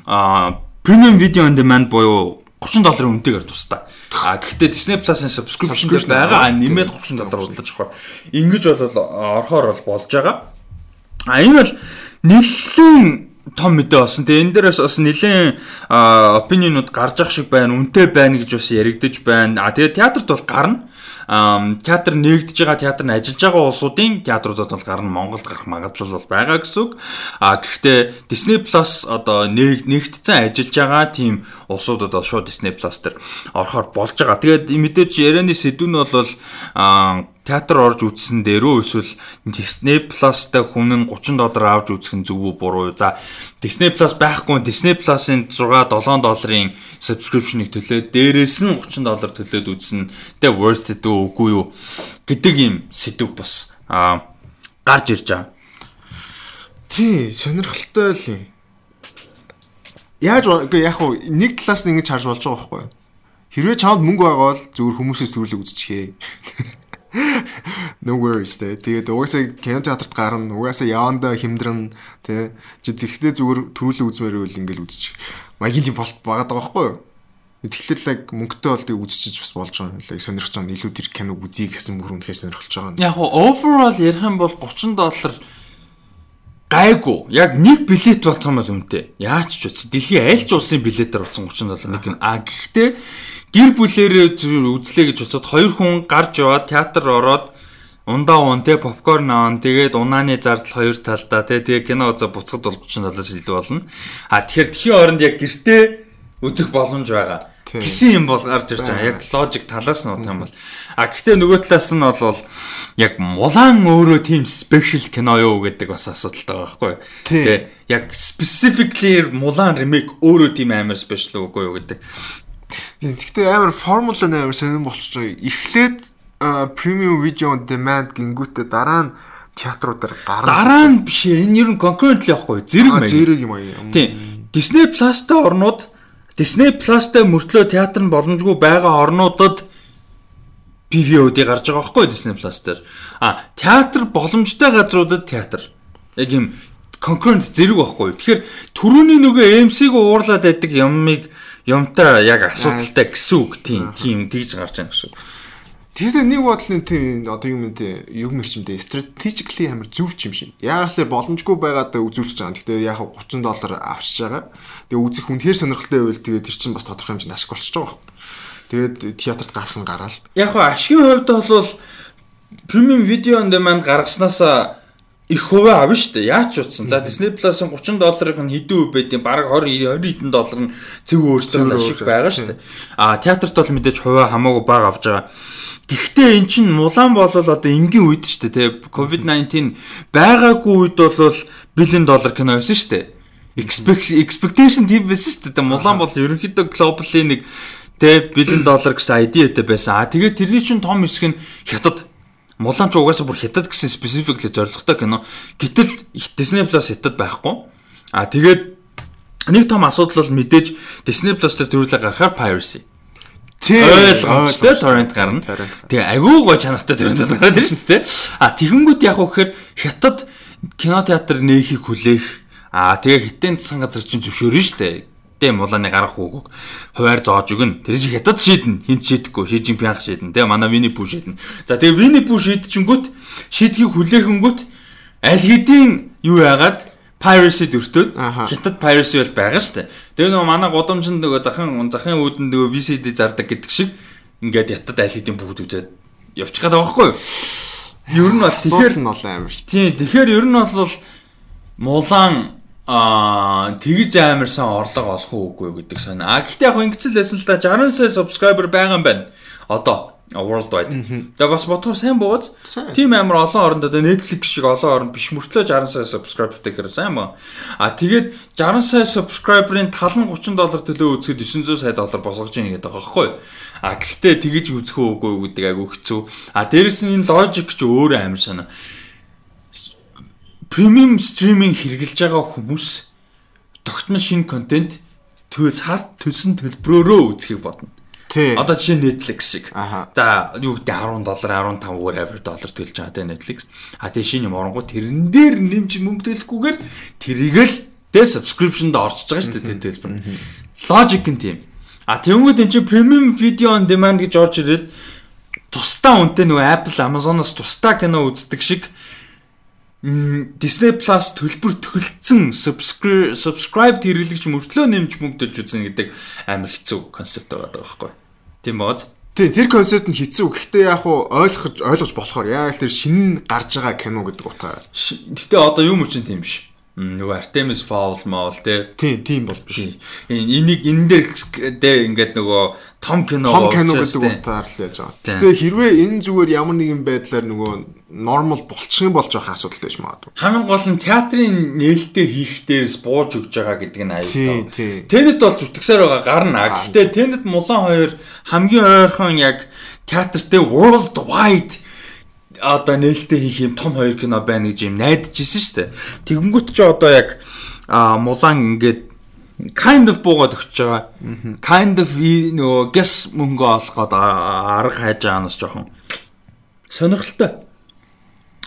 А Premium Video on Demand буюу 30 долларын үнэтэйгээр тустай. А гэхдээ Disney Plus-ын subscription дээр байгаа нэмээд 30 доллар удаж авах. Ингэж бол орохоор бол болж байгаа. А энэ бол нэлээд том мэдээ болсон. Тэгээ энэ дээрээс бас нэлээд опинионууд гарч ах шиг байна, үнэтэй байна гэж бас яригдж байна. А тэгээ театрт бол гарна театр нэгдэж байгаа театр нь ажиллаж байгаа улсуудын театруудад бол гарна Монголд гарах магадлал бол байгаа гэсэн үг. А гэхдээ Disney Plus одоо нэгдсэн ажиллаж байгаа тийм улсуудад бол шууд Disney Plus дээр орохоор болж байгаа. Тэгээд мэдээж ярианы сэдв нь бол театр орж үзсэн дээрөө эсвэл Disney Plus-тай хүн нь 30 доллар авч үзэх нь зөв үү буруу юу? За Disney Plus байхгүй Disney Plus-ын 6 7 долларын subscription-ыг төлөөд дээрээс нь 30 доллар төлөөд үзсэн. Тэ worth it үгүй юу гэдэг юм сэдв бас аа гарч ирж байгаа. Тий, сонирхолтой л юм. Яаж яг хуу нэг талаас нь ингэж харж болж байгаа байхгүй юу? Хэрвээ чамд мөнгө байгаа бол зүгээр хүмүүсээс төрүүлэг үзчихье. No worries тэ. Тэгээд угаасаа кино театрт гарна, угаасаа яванда хэмдрэн тэ. Жигтэй зүгээр төрүүлэг үзмээр үйл ингээл үзчих. Маягийн болт багаад байгаа байхгүй юу? Тэгэхээр л яг мөнгөтэй бол тийг үзчихэж бас болж байгаа юм лээ. Сонирхож байгаа илүү тэр киног үзье гэсэн мөр үнэхээр сонирхолж байгаа. Яг хоо overall ярих юм бол 30 доллар гайгүй. Яг нэг билет болох юм бол үнэтэй. Яаж ч үз. Дэлхийн аль ч улсын билетээр утсан 30 доллар нэг нь. А гэхдээ гэр бүлэрээ үзлээ гэж бодсод хоёр хүн гарч яваад театр ороод ундаа уун те попкорн аан тэгээд унааны зардал хоёр талдаа те тэгээ кино үзэ буцахад бол 30 доллараас илүү болно. А тэгэхээр тхийн оронд яг гэртээ үзэх боломж байгаа. Гэсэн юм бол гарч ирж байгаа. Яг логик талаас нь бодох юм бол. А гэхдээ нөгөө талаас нь бол яг мулаан өөрөө тийм спешиал кино юу гэдэг бас асуудалтай байгаа байхгүй. Тэгээ яг specifically мулаан ремейк өөрөө тийм амар спешиал үгүй юу гэдэг. Гэхдээ амар формула амар сонирн болчих жоо. Эхлээд премиум видео on demand гингүүтээ дараа нь театруудаар гарна. Дараа нь биш энэ ер нь concurrently явахгүй зэрэг маяг. Зэрэг юм аа. Тийм. Disney Plus-тай орнууд Disney Plus-тай мөртлөө театр нь боломжгүй байгаа орнуудад PVOD гарч байгаа байхгүй Disney Plus дээр. А театр боломжтой газруудад театр. Яг юм concurrent зэрэг байхгүй. Тэгэхээр түрүүний нөгөө AMC-г уурлаад байдаг юмыг юмтай яг асуудалтай гэсэн үг тийм тийм тэгж гарч байгаа гэсэн үг. Тэгэхээр нэг бодлын тийм одоо юм те юг мэрчмдээ strategically амар зөв юм шиг. Яг л боломжгүй байгаад үзүүлж байгаа. Гэхдээ яг 30 доллар авчиж байгаа. Тэгээ үзэх үнэхээр сонирхолтой байвал тэгээ тэр чинь бас тодорхой хэмжээнд ашиг болчихж байгаа юм. Тэгээд театрт гарах нь гараал. Яг хоо ашигын хувьд бол премиум видео on demand гаргаснаас их хувь авна шүү дээ. Яаж ч утсан. За Disney Plus-ын 30 долларыг нь хэдэн үе байдیں۔ Бараг 20 20 хэдэн доллар нь зөв өөрчлөлт ашиг байгаа шүү дээ. А театрт бол мэдээж хувь хамаагүй бага авч байгаа. Гэхдээ эн чинь мулаан болол одоо энгийн үед шүү дээ. COVID-19 байгаагүй үед бол бэлэн доллар кино байсан шүү дээ. Expectation тийм байсан шүү дээ. Мулаан бол ерөнхийдөө globally нэг тэ бэлэн доллар гэсэн ID-тэй байсан. А тэгээд тэрний чинь том хэсэг нь хятад Мулан ч угаасаа бүр хятад гэсэн specifically зорилготой кино. Гэтэл Disney Plus хятад байхгүй. А тэгээд нэг том асуудал бол мэдээж Disney Plus дээр төрүүлээ гарахаар piracy. Тийм ойлгомжтой torrent гарна. Тэгээ агуу гоо чанартай torrent гараад ирж шүү дээ. А тэгэнгүүт яг уу гэхээр хятад кинотеатр нээхийг хүлээх А тэгээ хитэн засгийн газар чинь зөвшөөрнө шүү дээ тэ мулааны гарах үгүйг хуваар зоож өгнө. Тэр чинь хятад шийднэ. Хинт шийдэхгүй. Ши Жинпинг шийднэ. Тэ манай Вини Пүү шийднэ. За тэгээ Вини Пүү шийдчихэнгүүт шийдгийг хүлээхэнгүүт аль хэдийн юу яагаад piracy дөртөөд хятад piracy бол байгаа дээ. Тэгээ нөгөө манай гудамжинд нөгөө захын захын үүдэн нөгөө VCD зардаг гэдэг шиг ингээд хятад аль хэдийн бүгд үзээд явчих гээд байгаа байхгүй юу? Ер нь бол тэгэхээр нь бол амар. Тийм. Тэгэхээр ер нь бол мулаан Аа тэгж амарсан орлого олох уугүй гэдэг сонь. А гэхдээ яг ингэцэл байсан л да 60 сая subscriber байгаа юм байна. Одоо worldwide. Тэгээ бас бодохоор сайн бууз. Тим амар олон оронд одоо Netflix шиг олон оронд биш мөртлөө 60 сая subscriberтэй хэрэг сайн ба. А тэгээд 60 сая subscriber-ын тал нь 30 доллар төлөө үзэхэд 900 сая доллар босгож ийн гэдэг байгаа байхгүй. А гэхдээ тэгж үзэх уугүй гэдэг айгүй хэцүү. А дээрэс нь энэ logic ч өөрөө амар санаа премиум стриминг хэрэгжилж байгаа хүмүүс тогтмол шинэ контент төлс хард төлсөн төлбөрөөрөө үзхийг бодно. Тий. Одоо жишээ Netflix шиг. За юу гэдэг 10 доллар 15 whatever доллар төлж байгаа те Netflix. А тий шинэ юм оронгууд тэрэн дээр нэмж мөнгө төлөхгүйгээр тэрийг л тэ subscription-д орчиж байгаа шүү дээ төлбөр. Logic нь тийм. А тэгвэл энэ чинь premium video on demand гэж орж ирээд тусдаа үнэтэй нөгөө Apple Amazon-оос тусдаа кино үздэг шиг Disney Plus төлбөр төгөлцсөн subscribe хэрэглэгч мөртлөө нэмж мөнгө төлж үзэн гэдэг амар хэцүү концепт байгаа байхгүй. Тийм бооз. Тийм тэр концепт нь хэцүү. Гэхдээ яг уу ойлгож ойлгож болохоор яг л тэр шинэ гарч байгаа кино гэдэг утгаараа. Гэтэ одоо юм үчин тийм биш. Нөгөө Artemis Fowl маа те. Тийм, тийм бол биш. Энийг энэ дээр дэ ингээд нөгөө том кино Том кино гэдэг утгаар л яаж байгаа. Тийм. Гэтэ хэрвээ энэ зүгээр ямар нэгэн байдлаар нөгөө нормал болчих юм болж байгаа асуудалтай ч магадгүй. хамгийн гол нь театрын нээлттэй хийх дээрс бууж өгж байгаа гэдэг нь аюул Тий, таа. тий. Тэнэд бол зүтгэсээр байгаа гарна. Гэхдээ тэнэд мулан хоёр хамгийн ойрхон яг театртээ world wide одоо нээлттэй хийх юм том хоёр кино байна гэж юм найдаж ирсэн шүү дээ. Тэгэнгүүт ч одоо яг мулан ингээд kind of буугаад өгч байгаа. Kind of нөгөө guess мөнгө олоход арга хайж байгаа нь бас жоохон сонирхолтой.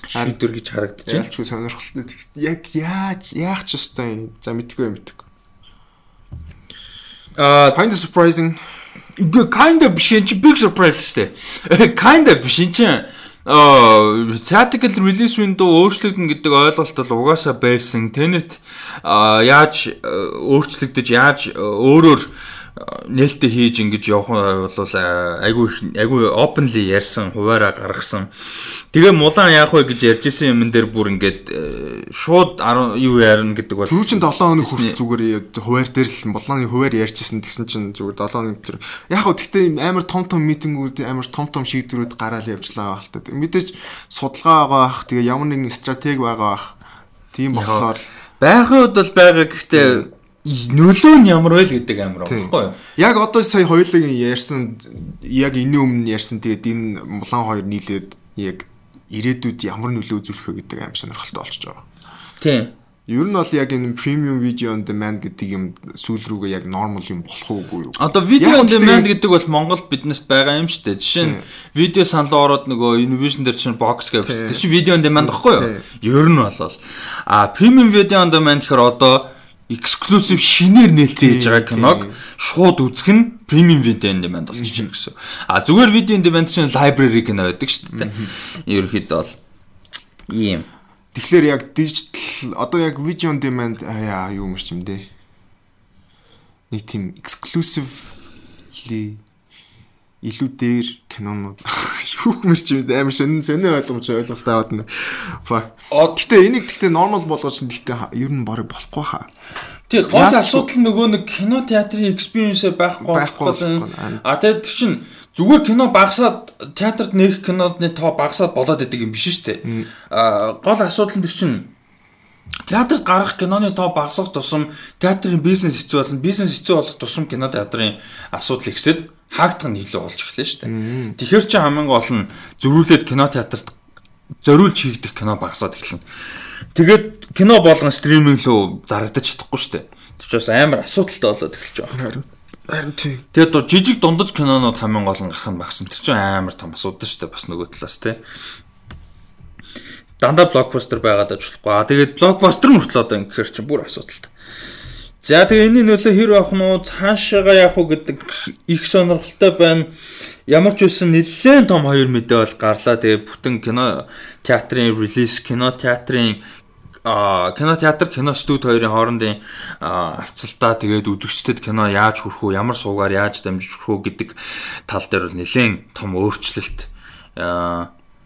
Шийдвэр гэж харагдаж байна. Ялчгүй сонирхолтой. Яг яаж яах ч ёстой юм. За мэдгүй мэдгүй. Аа Kind of surprising. Kind of биш энэ big surprise шүү дээ. Kind of биш энэ theatrical release window өөрчлөгдөн гэдэг ойлголт бол угаасаа байсан. Tenet яаж э, өөрчлөгдөж яаж э, өөрөөр нээлттэй хийж ингэж явах бол айгүй айгүй openly ярьсан, хуваараа гаргасан. Тэгээ мулан яах вэ гэж ярьжсэн юм дээр бүр ингээд э, шууд 10 юу ярина гэдэг бол Түрүү чин 7 хоног хүртэл зүгээр хуваар дээр л болооны хуваар ярьжсэн тэгсэн чинь зүгээр 7 хоног тэр яг хөө тэгтээ амар том том митингүүд амар том том шийдвэрүүд гараал явжлаа та. Мэдээж судалгаа байгаа бах тэгээ ямар нэгэн стратеги байгаа бах. Тийм болохоор байхын хувьд бол байгаа гэхдээ нөлөө нь ямар вэ л гэдэг амар байхгүй юу? яг одоо сая хоёулын ярьсан яг энэ өмнө ярьсан тэгээд энэ мулан хоёр нийлээд яг ирээдүйд ямар нөлөө үзүүлэх вэ гэдэг аим сонирхолтой болчихж байгаа. Тийм. Ер нь бол яг энэ premium video on demand гэдэг юм сүүл рүүгээ яг normal юм болох уугүй юу? Одоо Яг on demand гэдэг бол Монголд биднэрт байгаа юм шүү дээ. Жишээ нь видео санал ороод нөгөө Univision дээр чинь box гэж Тийм. чи видео on demand баггүй юу? Ер нь болол. А premium video on demand гэхээр одоо exclusive шинээр нээлттэй хийж байгаа киног шууд үзэх нь premium video on demand болж чинь гэсэн. А зүгээр video on demand чинь library кино байдаг шүү дээ. Ерөнхийдөө бол ийм. Тэгэхээр яг digital одоо яг video on demand аа юу мэрч юм дээ. Нэг тийм exclusive ли илүү дээр кинонууд юу юм дээ амар сонин сонин ойлгомж ойлголт аваад нэ. Фак. Гэтэ энийг гэтэ normal болгооч нь ха- ер нь барыг болохгүй хаа. Тий, гол асуудал нөгөө нэг кино театрын experience байхгүй Байхгүй. А тэгээд тэр чин зүгээр кино багасаад театрт нээх кинодны тоо багасаад болоод идэг юм биш шүү дээ. А гол асуудал нь тэр чин театрт гарах киноны тоо багасах тусам театрын бизнес хэцүү болно. Бизнес хэцүү болох тусам кино театрын асуудал ихсэд хаагдах нь илүү болж эхлэв шүү дээ. Тэгэхээр чи хамгийн гол нь зөрүүлээд кино театрт зориулж хийгдэх кино багасаад эхэлнэ. Тэгээд кино болгон стриминг рүү зарагдаж чадахгүй шүү дээ. Тэр ч бас амар асуудалтай болоод эхэлж байгаа. Харин харин тийм. Тэгээд доо жижиг дундаж кинонууд хамгийн гол нь гарах нь багсан. Тэр чинь амар том асуудал шүү дээ. Бас нөгөө талаас тий. Дандаа блокбастер байгаад ажиллахгүй. Аа тэгээд блокбастер мөртлөө одоо ингэхэр чинь бүр асуудалтай. За тэгээ энэний нөлөө хэр авах нь уу цаашаага явах уу гэдэг их сонирхолтой байна. Ямар ч байсан нэлээд том хоёр мэдээ бол гарлаа. Тэгээ бүтэн кино театрын релиз, кино театрын а кино театр, кино студи хоёрын хоорондын авцалтаа тэгээд үзэгчдэд кино яаж хүрэх үү, ямар суугаар яаж дамжиж хүрэх үү гэдэг тал дээр бол нэлээд том өөрчлөлт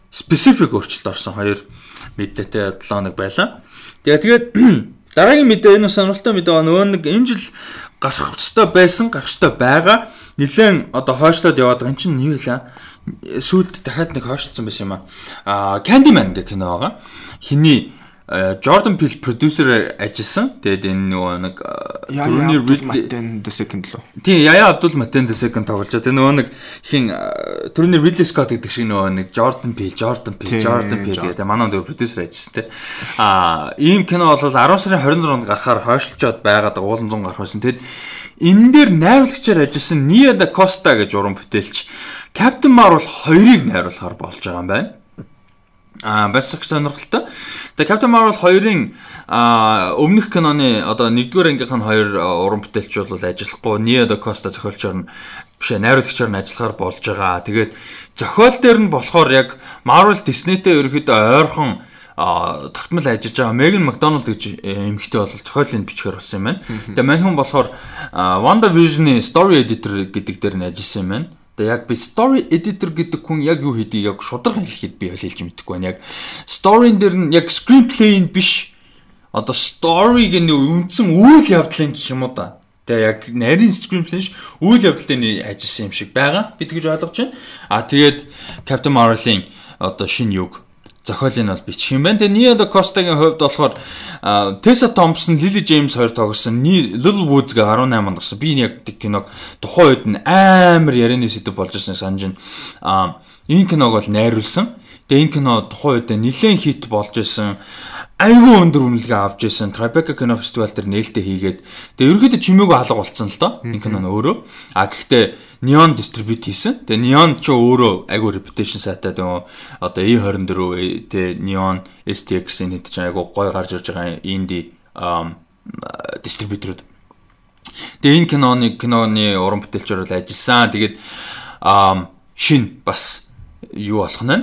специфик өөрчлөлт орсон хоёр мэдээтэй 7 хоног байлаа. Тэгээ тэгээд дараагийн мэдээ энэ сонирхолтой мэдээ байгаа нөгөө нэг энэ жил гарах хөстэй байсан, гарах хөстэй байгаа. Нилээн одоо хойшлоод яваад байгаа. Энд чинь юу вэ? Сүүлд дахиад нэг хойшлцсон байсан юм аа. Аа Candyman гэх кино байгаа. Хиний Jordan Peele продюсер ажилласан. Тэгээд энэ нөгөө нэг э, Rooney Ridley- the second лөө. Тийм Яя Абдул Матен the second тоглож байгаа. Тэр нөгөө нэг хин э, түрүүний Ridley Scott гэдэг шиг нөгөө нэг Jordan Peele, Jordan Peele, Jordan Peele гэдэг манай дөр продюсер ажилласан те. Аа ийм кино бол 10 сарын 26-нд гарахаар хойшлцоод байгаад уулан зун гарах байсан. Тэгэд энэ дээр найруулагчаар ажилласан Nia da Costa гэж уран бүтээлч Captain Marvel 2-ыг найруулахаар болж байгаа юм байна. А бас их сонирхолтой. Тэгээ Captain Marvel 2-ын а өмнөх киноны одоо 1-р ангийнх нь хоёр а, уран бүтээлч бол ажиллахгүй Nia da Costa зохиолчоор нь биш ээ найруулагчаар нь ажиллахаар болж байгаа. Тэгээд зохиол дээр нь болохоор яг Marvel Disney-тэй ерөөхдөө ойрхон тогтмол ажиллаж байгаа Megan McDonald гэж э, эмэгтэй бол зохиолын бичгээр болсон юм байна. Тэгээ мань хүн болохоор а, WandaVision-ы story editor гэдэг дээр нь ажилласан юм байна. Тэгээ яг би story editor гэдэг хүн яг юу хийдгийг яг шударга хэлэхэд би хэлж мэдэхгүй байна. Яг story-н дээр нь яг screenplay-н биш одоо story-г нь үндсэн үйл явдлын гэх юм уу да. Тэгээ яг нарийн screenplay ш үйл явдлын ажилласан юм шиг байгаа. Би тэгж ойлгож байна. А тэгээд Captain Marvel-ийн одоо шинэ юг зохиолыг нь бол бичих юм байна. Тэгээ Nia Da Costa-гийн хувьд болохоор Tessa Thompson, Lily James хоёр тоглосон. Little Woods-гээ 18 онд гарсан. Би яг тэг киног тухайн үед нь амар ярианы сэдв болж ирсэн санаж байна. Энэ киног бол найруулсан. Тэгээ энэ кино тухайн үед нэлээд хит болж исэн айгүй өндөр үнэлгээ авч ирсэн. Tribeca кино фестивал дээр нээлттэй хийгээд тэгээ ерөөхдөө чимээгүй алга болцсон л доо. Энэ кино нь өөрөө. А гэхдээ Neon distribute хийсэн. Тэгээ Neon ч өөрөө айгүй reputation сайтай тэгээ одоо E24 тэгээ Neon STX энэ ч айгүй гой гарч ирж байгаа инди дистрибьюторууд. Тэгээ энэ киноны киноны уран бүтээлчээр бол ажилласан. Тэгээд шин бас юу болох нь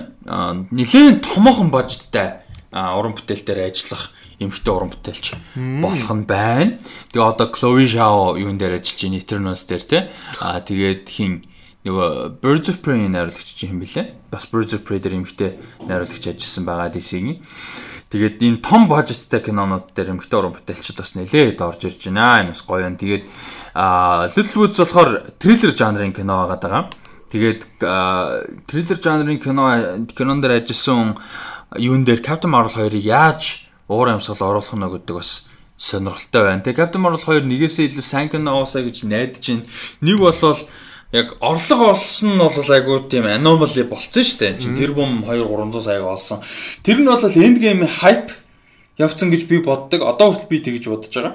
нэлээд томоохон бажеттай уран бүтээл дээр ажиллах эмхтэй уран бүтээлч болох нь байна. Тэгээ одоо Chloe Zhao юун дээр ажиллаж байна Eternals дээр те. Аа тэгээд хин нөгөө Birds of Prey найруулагч юм бэлээ. Бас Birds of Prey дээр эмхтэй найруулагч ажилласан байгаа DC-ийн. Тэгээд энэ том бажеттай кинонууд дээр эмхтэй уран бүтээлчд бас нэлээд орж ирж байна. Энэ бас гоё юм. Тэгээд аа Little Woods болохоор триллер жанрын кино байгаа. Тэгээд триллер жанрын кино кинон дээр ажилласан юун дээр Captain Marvel 2-ыг яаж уур амьсгал оруулах нь гэдэг бас сонирхолтой байна. Тэгээ Captain Marvel 2 нэгээсээ илүү сайн кино оосаа гэж найдаж байна. Нэг болвол яг орлого олсон нь бол айгүй тийм anomaly болцсон шүү дээ. Чин тэр бум 2 300 сая олсон. Тэр нь бол end game hype явцсан гэж би боддог. Одоо хүртэл би тэгж бодож байгаа.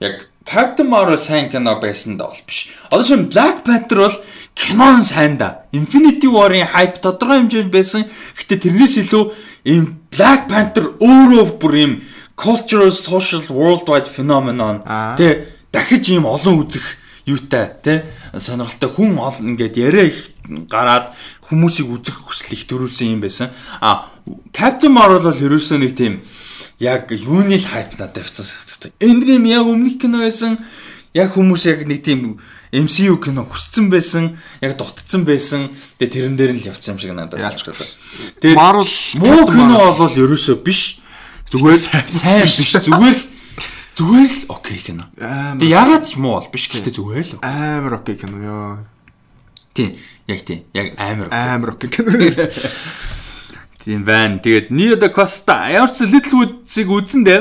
Яг Captain Marvel сайн кино байсан да бол биш. Одоо шин Black Panther бол кинон сайн да. Infinity War-ын hype тодорхой хэмжээнд байсан. Гэтэ тэрнээс илүү ийм Black Panther өөрөө бүр ийм cultural social worldwide phenomenon тэ дахиж ийм олон үзэх юутай тэ сонирхолтой хүн олон ингээд яриа их гараад хүмүүсийг үзэх хүсэл их төрүүлсэн юм байсан. А Captain Marvel бол ерөөсөө нэг тийм яг юуны л хайп надад авцсан. Endgame яг өмнөх кино байсан. Яг хүмүүс яг нэг тийм MCU кино хүссэн байсан, яг дутцсан байсан. Тэгээ тэрэн дээр нь л явцсан юм шиг надад санагдав. Тэгээд Marvel муу кино бол ерөөсөө биш. Зүгээр сайн биш. Зүгээр л зүгээр л окей кино. Тэгээ ягаад ч муу бол биш. Гэхдээ зүгээр л амар окей кино ёо. Тийм, яг тийм. Яг амар амар окей кино. Тийм байна. Тэгээд Neo da Costa ямар ч Littlewood-ыг үзэн дээ.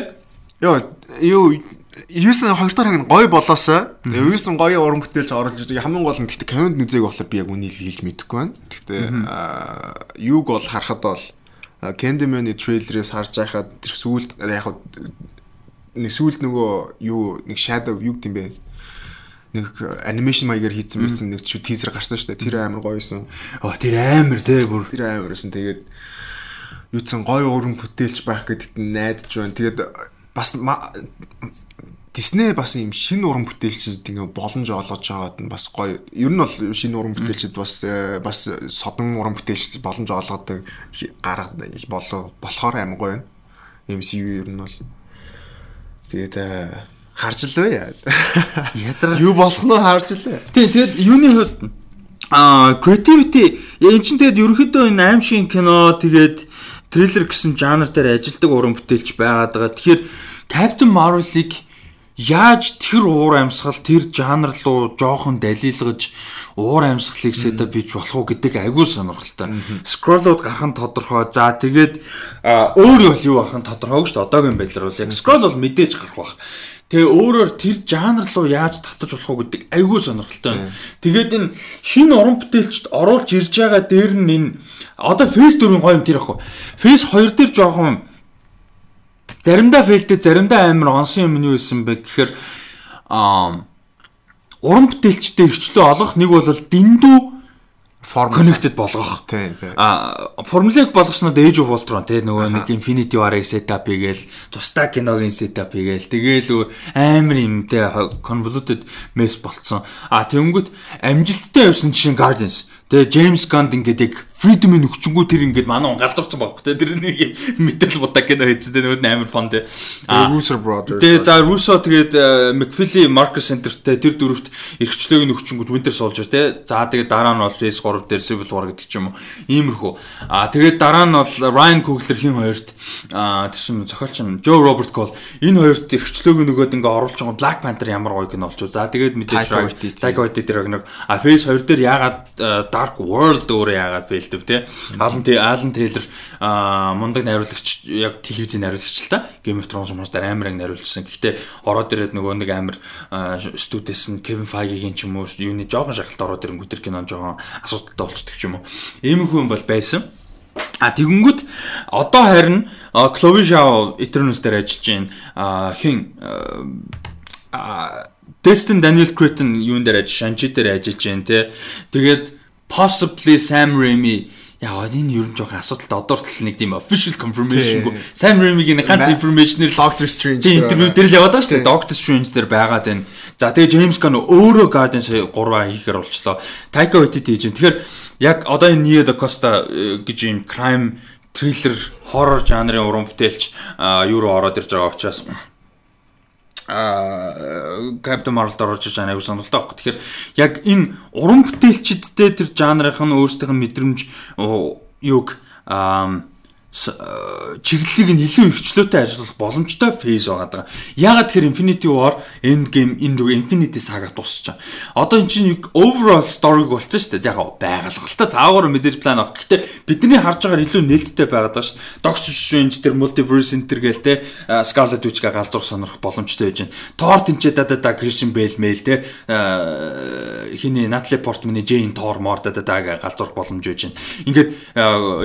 Йоо, юу Юусэн 2 дахь ханг гоё болоосаа. Юусэн гоё уран бүтээлч оруулж байгаа. Хамгийн гол нь гэхдээ кинонд нүзээг болохоор би яг үнийг хэлж мэдэхгүй байна. Гэхдээ юуг бол харахад бол Candyman-ы трейлерээс харж байхад тэр сүүлд яг нэг сүүлд нөгөө юу нэг shadow юу гэдэм бэ? нэг анимашн маягаар хийсэн байсан нэг ч тийзер гарсан шүү дээ. Тэр амар гоёсэн. Оо тэр амар те бүр. Тэр амар байсан. Тэгээд юуцсан гоё уран бүтээлч байх гэдэгт найдаж байна. Тэгээд бас Дисней бас юм шинэ уран бүтээлчд ингээ боломж олгож байгаад нь бас гоё. Ер нь бол шинэ уран бүтээлчд бас э, бас содон уран бүтээлч боломж олгодог гаргад болоо болохоор аим гоё. MCU ер нь бол тэгээд э, харж л бай. Ядраа. Юу болох нь харж л бай. Тийм тэгээд юуны хувьд а creativity энэ чинь тэгээд ерөөхдөө энэ аим шиг кино тэгээд триллер гэсэн жанр дээр ажилдаг уран бүтээлч байгаад байгаа. Тэгэхээр Captain Marvel-ыг яаж тэр уур амьсгал тэр жанр руу жоохон далилгаж уур амьсгалыг сетап хийж болох уу гэдэг айгүй сонирхолтой. Scroll-ууд гарах нь тодорхой. За тэгээд өөр бол юу байх нь тодорхойг шүү дээ. Одоогийн байдлаар бол яг scroll бол мэдээж гарах бах. Тэгээ өөрөөр тэр жанр руу яаж татаж болох уу гэдэг айгүй сонирхолтой. Тэгээд энэ шинэ уран бүтээлчд оруулж ирж байгаа дээр нь энэ одоо Phase 4-ийн гоё юм тэр ахгүй. Phase 2 дээр жоохон Заримдаа фейлтэй, заримдаа амар онсон юм нь юу байсан бэ гэхээр аа уран бүтээлчтэй ирчлөө олох нэг бол дэндүү форм connected болгох. Тийм тийм. А формулыг болгосноо Age of Ultron тий нөгөө нэг Infinity War-ыг setup хийгээл, тусдаа киногийн setup хийгээл, тэгээл амар юм тий convoluted mess болцсон. А тэнгүүт амжилттай явсан жишээ Guardians. Тэгээ James Gunn ингээд яг Freedom-ийн өгчөнгүү тэр ингээд манай галзуурсан байхгүй те. Тэр нэг юм метал будаг кино хийсэн те нөгөө амар фон те. Russo Brothers. Тэгээ за Russo тэгээд McFeely Marcus Center-тэй тэр дөрөвт эрхчлөөг нь өгчөнгүүд Winter Soldier те. За тэгээд дараа нь бол PS3 дээр Civil War гэдэг ч юм уу. Иймэрхүү. А тэгээд дараа нь бол Ryan Coogler хин хоёрт тэр чинь зохиолч нь Joe Robert Cole. Энэ хоёрт эрхчлөөг нөгөөд ингээ оруулж байгаа Black Panther ямар гоё кино болчих. За тэгээд мэдээж Taika Waititi. Тэр нэг а Phase 2 дээр яагаад Dark World өөрөө яагаад фейлдэв те Alan Alan Taylor мундаг найруулагч яг телевизийн найруулагч л та Game of Thrones хүмүүс дээр амар аг найруулсан. Гэхдээ ороод ирээд нөгөө нэг амар студиэс нь Kevin Feige-ийн ч юм уу юуны жоохон шахалт ороод ирэнгүүт тэр кино жоохон асуудалтай болчихдаг ч юм уу. Иймэрхүү юм бол байсан. А тэгэнгүүт одоо харин Chloe Zhao Eternals дээр ажиллаж байна. Хин Destin Daniel Cretton юун дээр ажиллаж, Shang-Chi дээр ажиллаж байна те. Тэгээд possibly Sam Raimi яа энэ ер нь жоохон асуудалтай одоортол нэг тийм official confirmation-гүй Sam Raimi-гийн ганц information-ээр Doctor Strange тийм интервью дээр л яваад байгаа шүү дээ. Doctor Strange дээр байгаад байна. За тэгээ James Gunn өөрөө Guardians 3 хийхээр болчлоо. Taika Waititi хийж байна. Тэгэхээр яг одоо энэ Nia Da Costa гэж юм crime thriller horror жанрын уран бүтээлч юу руу ороод ирж байгаа учраас а Captain Marvel-д орж иж аягүй сонирхолтой байхгүй. Тэгэхээр яг энэ уран бүтээлчдтэй тэр жанрынх нь өөрсдийнх нь мэдрэмж юуг аа чиглэлийг нь илүү ихчлөөтэй ажиллах боломжтой фейз байгаа даа. Ягаад тэгэхээр Infinity War Endgame энэ дүү Infinity Saga дуусч байгаа. Одоо эн чинь overall story-г болчихсон шүү дээ. Яг байгалгалтай цаагаар мэдээж план авах. Гэхдээ бидний харж байгаагаар илүү нээлттэй байгаад байгаа шүү дээ. Doctor Strange тэр multiverse enter гээл те Scarlet Witch-гээ галзуур сонирх боломжтой байж байна. Thor тэнцээ да да да Christian Bale мэйл те хиний Natalie Portman-ы Jane Thor мор да да да галзуур боломж байж байна. Ингээд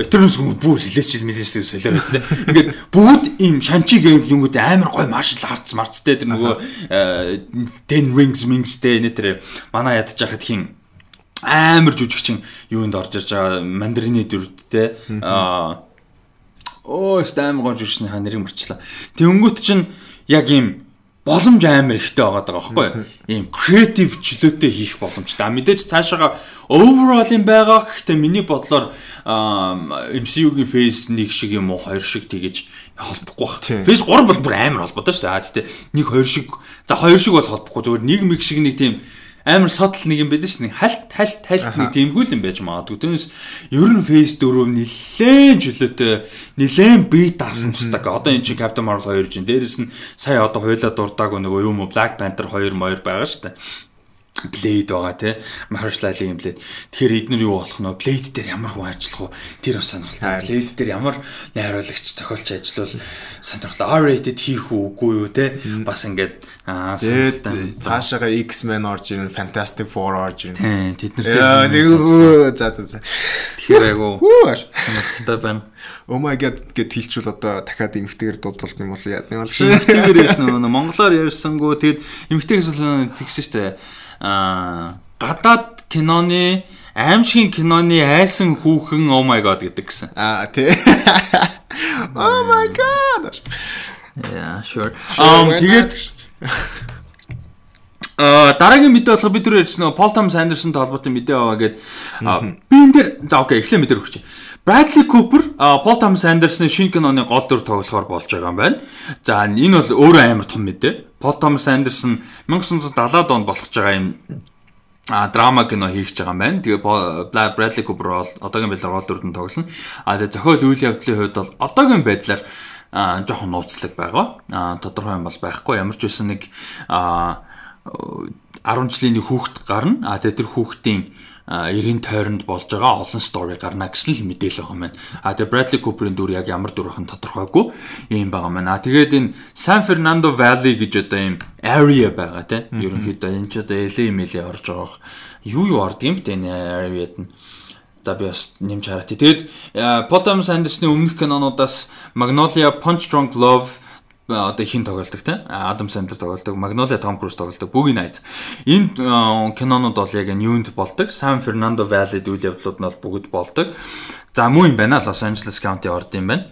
Eternals бүр хэлээч хэлээсээ солиороо тийм. Ингээд бүгд ийм шанчиг юмуд амар гой маршал артс марцтэй тэр нөгөө ten rings mingsтэй нэ тэр манай ядж хахад хин амар жүжигчин юунд орж ирж байгаа мандарины дүрдтэй аа оо стам гоо жүжигчний ха нэрийг марчлаа. Тэнгүүт чинь яг ийм боломж амар ихтэй байгаа даа байхгүй ийм креатив чөлөөтэй хийх боломжтой. Мэдээж цаашаага overall-ын байгаа гэхдээ миний бодлоор MCU-гийн phase 1 шиг юм уу 2 шиг тэгэж холбохгүй баг. Phase 3 бол бүр амар холбоотой шүү дээ. А тэгтээ 1 2 шиг за 2 шиг бол холбохгүй зүгээр нэг мэг шиг нэг тийм амар сотл нэг юм байдаг. Нэг хальт хальт хальт нэг тиймгүй юм байж магадгүй. Түүнээс ер нь Phase 4 нилээн чөлөөтэй нилээн бие даасан тусдаг. Одоо эн чинь Captain Marvel 2 чинь дээрэс нь сая одоо хойлоо дурдаагүй нөгөө юм Black Panther 2 моёр байгаа шүү дээ. Blade байгаа тий. Mahershala-ийн Blade. Тэгэхээр эднэр юу болох нөө Blade дээр ямар хүн ажиллах вэ? Тэр бас сонирхолтой. Blade дээр ямар найруулагч зохиолч ажиллавал сонирхолтой. R-rated хийх үгүй юу тий. Бас ингээд аа сонирхолтой. Цаашаага X-Men орж ирэн, Fantastic Four орж ирэн. Тий, тэд нар дээр. За за за. Тэгэхээр айгу сонирхолтой байна. Oh my god гэд хэлчихвэл одоо дахиад эмгтэйгээр дуудвал юм бол яа. Эмгтэйгээр ярьсан нөгөө монголоор ярьсангүй тэгэд эмгтэйгээс бол тэгсэн шүү дээ а гадаад киноны аимшигын киноны айсан хүүхэн oh my god гэдэг гисэн. Аа тий. Oh my god. Yeah, sure. Um тэгээд А дараагийн мэдээ болох бид түр ярьсан Пол Томс Андерсонтой холбоотой мэдээ аваа гээд би энэ дээр за окей эхлээ мэдээ өгч. Брэдли Купер Пол Томс Андерсны шинэ киноны гол дүр тоглохоор болж байгаа юм байна. За энэ бол өөрөө амар том мэдээ. Пол Томас Андерсон 1970-ад онд болох байгаа юм а драма кино хийх гэж байгаа юм байна. Тэгээ Брэдли Купер бол одоогийн байдлаар гол дүрдэн тоглоно. А тэгээ зохиол үйл явдлын хувьд бол одоогийн байдлаар жоохон нууцлаг байгаа. А тодорхой юм бол байхгүй. Ямар ч байсан нэг а 10 жилийн хүүхэд гарна. А тэгээ тэр хүүхдийн 90-ийн тойронд болж байгаа олон стори гарна гэсэн л мэдээлэл байгаа маань. А тэгээ Bradley Cooper-ийн дүр яг ямар дүр нь тодорхойгүй юм байгаа маань. А тэгээд энэ San Fernando Valley гэж одоо юм area байгаа тийм. Ерөнхийдөө энэ ч одоо LA мэлээ орж байгаа. Юу юу орд юм бэ энэ area-д нь? За би бас нэмж хараа. Тэгээд Paul Thomas Anderson-ы өмнөх кинонуудаас Magnolia, Punch Drunk Love одоо хин тоглолдог те? Адам Сэндлер тоглолдог Магнолиа Том Круз тоглолдог Бүгийн найз энэ кинонууд бол яг энэ юунд болдог. Сан Фернандо Валид үйл явдлууд нь бол бүгд болдог. За муу юм байна. Лос Анжелес County орд юм байна.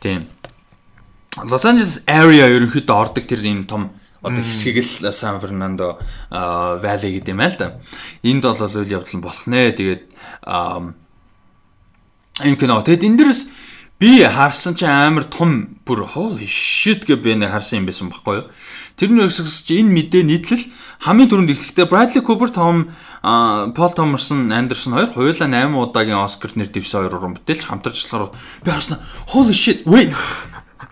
Тийм. Лос Анжелес area ерөнхийдөө ордог тэр юм том одоо хэсгийг л Сан Фернандо Вали гэдэг юм аа л да. Энд бол үйл явдал нь болох нэ. Тэгээд юм кино. Тэгэд энэ дээрс би харсан чи амар том бүр holy shit гэж би нэг харсан юм байсан баггүй юу. Тэр нэрсгс чи энэ мэдээ нийтлэл хамгийн түрүүнд ихлэхдээ Bradley Cooper, Tom Paul Thomerson, Anderson хоёр хоёулаа 8 удаагийн Оскар нэр дэвсэн хоёр уран бүтээлч хамтарч болохоор би харсан holy shit wait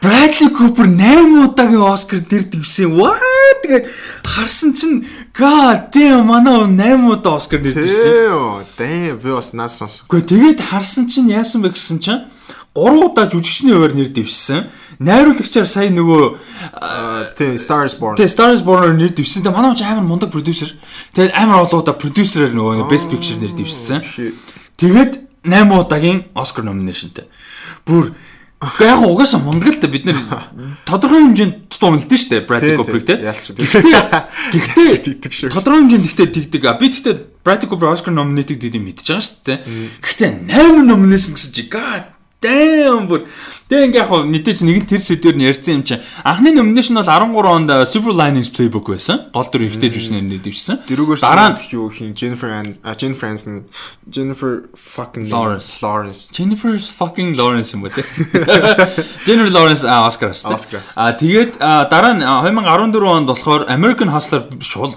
Bradley Cooper 8 удаагийн Оскар нэр дэвсэн. What? Тэгээд харсан чинь god damn манай 8 удаа Оскар нэр дэвсэн. Дээ би бас наас сонс. Гэхдээ тэгээд харсан чинь яасан бэ гэсэн чинь 3 удаа жүжигчний хуваар нэр дэвшсэн. Найруулагчаар сая нөгөө тий Star is Born. Тий Star is Born-оор нэр дэвшсэн. Тэгээ манай ч амар мундаг продюсер. Тэгээд амар олон удаа продюсераар нөгөө Best Picture нэр дэвшсэн. Тэгээд 8 удаагийн Oscar nomination-тэй. Бүр Гэхдээ яг угаасаа мундаг л да бид нэр тодорхой хэмжээнд тутамлдсан шүү дээ Bradley Cooper-ыг те. Гэхдээ тодорхой хэмжээнд ихтэй тэгдэг. Би тэгтээ Bradley Cooper Oscar nominated гэдэг юм мэдчихэж байгаа шүү дээ. Гэхдээ 8 nomination гэсэн чи god damn бүр тэг ингээ яг мэдээж нэг нь тэр сэдвэр нь ярьсан юм чинь анхны номинашн бол 13 онд Silver Linings Playbook байсан. Гол дүр ихтэй жүжигчнэр нэрлэвчсэн. Дөрөвгөөс дараа нь юу хин Jennifer Jennifer Aniston Jennifer fucking Lawrence Lawrence Jennifer fucking Lawrence юм ба тэ. Jennifer Lawrence Oscar Oscar. А тэгээд дараа нь 2014 онд болохоор American Hustler шул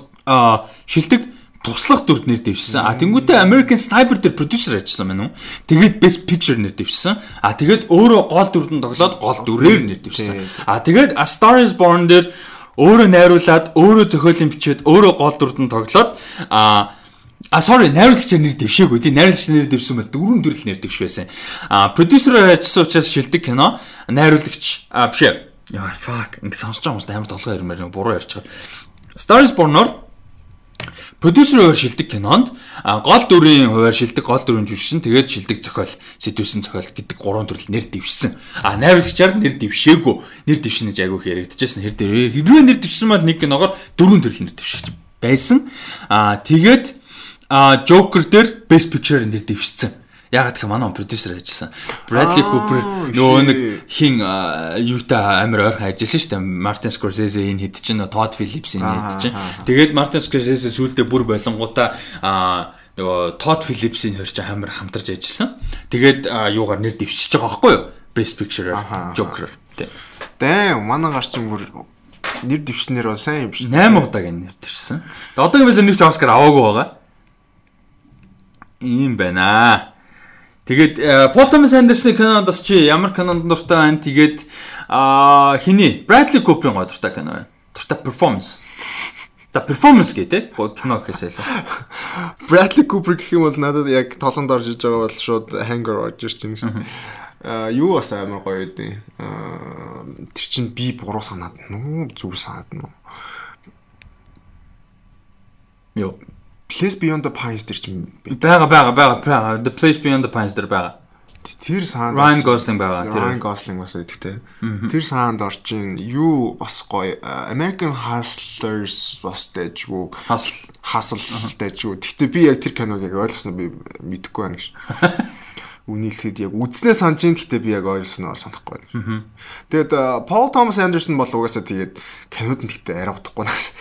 шилдэг туслах дүрд нэр дэвшсэн. А тэнгуүтээ American Sniper дээр продюсер ажилласан байна уу? Тэгээд Best Picture нэр дэвшсэн. А тэгээд өөрөө гол дүрдэн тоглоод гол дүрээр нэр дэвшсэн. А тэгээд A Star is Born дээр өөрөө найруулад, өөрөө зохиолын бичээд, өөрөө гол дүрдэн тоглоод а А sorry найруулагчаар нэр дэвшээгүй. Тий найруулагч нэр дэвсэн бол дөрвөн төрөл нэр дэвшвэсэн. А продюсераар ажилласан учраас шилдэг кино, найруулагч а биш ээ. Яа fuck ингэ сонсож байгаа хүмүүс амар толгой ирмээр буруу ярьж байгаа. Star is Born-оор Продюсерийн хуваар шилдэг кинонд гол дүрийн хуваар шилдэг гол дүрийн жүжигчин тэгээд шилдэг зохиол сэтгүүлсэн зохиол гэдэг гурван төрөл нэр дэвшсэн. А найруулагчаар нэр дэвшээгүй. Нэр дэвшнэ гэж айгүйх яригдчихсэн. Хэр дээр хэрвээ нэр дэвшсэн бол нэг киногоор дөрвөн төрөл нэр дэвшиж байсан. А тэгээд Joker дээр Best Picture нэр дэвшсэн. Яг гэх манай продюсер ажилласан. Bradley Cooper нөгөө нэг хин юутай амар ойрхон ажилласан шүү дээ. Martin Scorsese энэ хэд чинь Todd Phillips энэ хэд чинь. Тэгээд Martin Scorsese сүүлдээ бүр болонгуудаа нөгөө Todd Phillips-ийн хоёр чинь амар хамтарч ажилласан. Тэгээд юугаар нэр дэвшиж байгаа байхгүй юу? Best Picture Joker. Дээ манай гарчин бүр нэр дэвшнэр бол сайн юм шүү. 8 удаагийн нэр дэвшсэн. Одоогийн байдлаар нэг ч Оскар аваагүй байгаа. Ийм байна аа. Тэгээд Пол Томас Андерсны кинонд бас чи ямар кинонд дуртай байна? Тэгээд аа хиний Bradley Cooper-ийн гоо дуртай кино байна. Дуртай performance. За performance гэдэг кино гэхээсээ л. Bradley Cooper гэх юм бол надад яг толгонд орж иж байгаа бол шууд Hanger орж ирж байна. Аа юу бас амар гоё үдээ. Аа тэр чин би буруу санаад нүү зүг санаад нүү. Йоо Place Beyond the Pines тэр чинь байгаа байгаа байгаа. The Place Beyond the Pines дээр байгаа. Тэр саанд Ryan Gosling байгаа. Тэр Ryan Gosling бас байдаг те. Тэр саанд орчин юу бас гоё American Hustlers бас дэжгүй. Hustle Hustle дэжгүй. Гэтэ би яг тэр киног яг ойлгосноо би мэдэхгүй байна гэж. Үнийлэхэд яг үдснээ санаж ин гэтээ би яг ойлгосноо санахгүй байна. Тэгээд Paul Thomas Anderson бол угаасаа тэгээд кинод нь гэтээ арай утгагүй нас.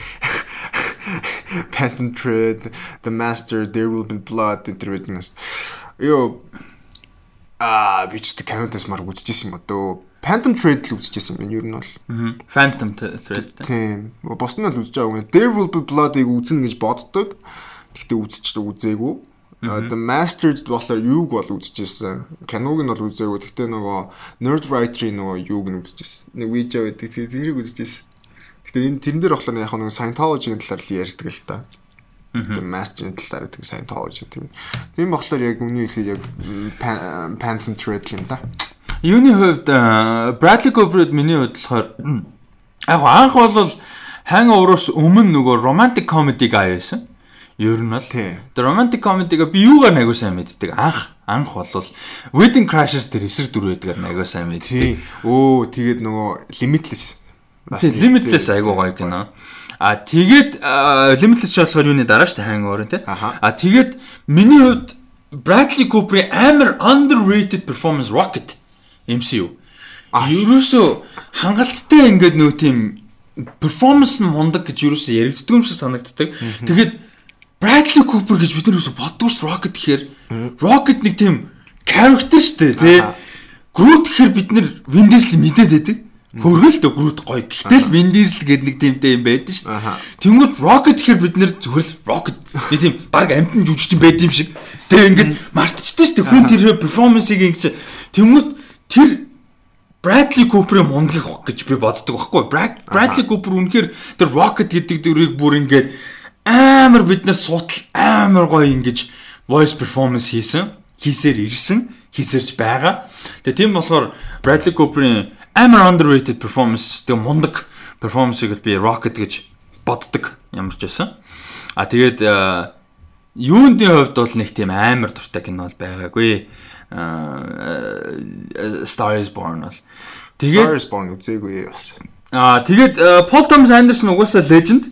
Phantom Thread, The Master, There Will Be Blood гэдэг биднээс. Йоо аа би ч Canada-с мар үзчихсэн юм одоо. Phantom Thread л үзчихсэн юм ер нь бол. Phantom Thread. Тийм. Бос нь л үзэж байгаа юм. There Will Be Blood-ыг үзнэ гэж боддог. Гэхдээ үзэж үзээгүй. The Mastered болохоор юуг бол үзчихсэн. Киног нь бол үзээгүй. Гэхдээ нөгөө Nerd Writer-ийн нөгөө юуг нь үзчихсэн. Нэг видео байдаг. Тэрийг үзчихсэн. Гэтэ энэ тэрэн дээр болохоор яг нэг Scientology-гийн талаар л ярьдаг л та. Тэгээ master-ийн талаар гэдэг Scientology тийм. Тийм болохоор яг үний хэлээ яг Phantom Thread юм да. Юуны хувьд Bradley Cooper-д миний хувьд болохоор яг анх бол Hangover-оос өмнө нөгөө romantic comedy guy байсан. Ер нь бол. The romantic comedy-г би юугаар найгуу сайн мэддэг. Анх анх бол Wedding Crashers дээр эсрэг дүр байдгаар найгуу сайн мэддэг. Өө тэгээд нөгөө Limitless Limitless айгуу гоё кино. А тэгээд Limitless болохоор юуны дараа шүү дээ Hangover тий. А тэгээд миний хувьд Bradley Cooper-ийн амар underrated performance Rocket MCU. Ерөөсөө хангалттай ингээд нөө тийм перформанс нь мундаг гэж ерөөсөө яригддаг юм шиг санагддаг. Тэгээд Bradley Cooper гэж бид нэрээс боддгоо ш Rocket гэхээр Rocket нэг тийм character шүү дээ тий. Groot гэхэр бид нэр Vin Diesel мэдээд байдаг. Хөргөл тө Groot гоё. Гэтэл Vin Diesel гэдэг нэг тимтэй юм байдаг шүү дээ. Тэнгүүд Rocket гэхэр бид нэр зүгээр л Rocket нэг тийм баг амтан жүжигчин байд юм шиг. Тэгээ ингээд мартчихдаг шүү дээ. Хүн тэр перформансыг ингэж тэнгүүд тэр Bradley Cooper-ийн мундаг хөх гэж би боддог байхгүй. Brad- Bradley Cooper үнэхээр тэр Rocket гэдэг дүрийг бүр ингээд амар биднээс суутал амар гоё ингэж voice performance хийсэн. Хийсээр ирсэн, хийсэрч байгаа. Тэгээ тийм болохоор Bradley Cooper-ийн амар underrated performance тэгээ мундаг performance-ыг би Rocket гэж боддог ямар ч байсан. А тэгээд юундын хувьд бол нэг тийм амар дуртай кино бол байгаагүй. Аа Star is Born бол. Тэгээд Star is Born үзээгүй бас. аа тэгээд Paul Thomas Anderson угаасаа legend.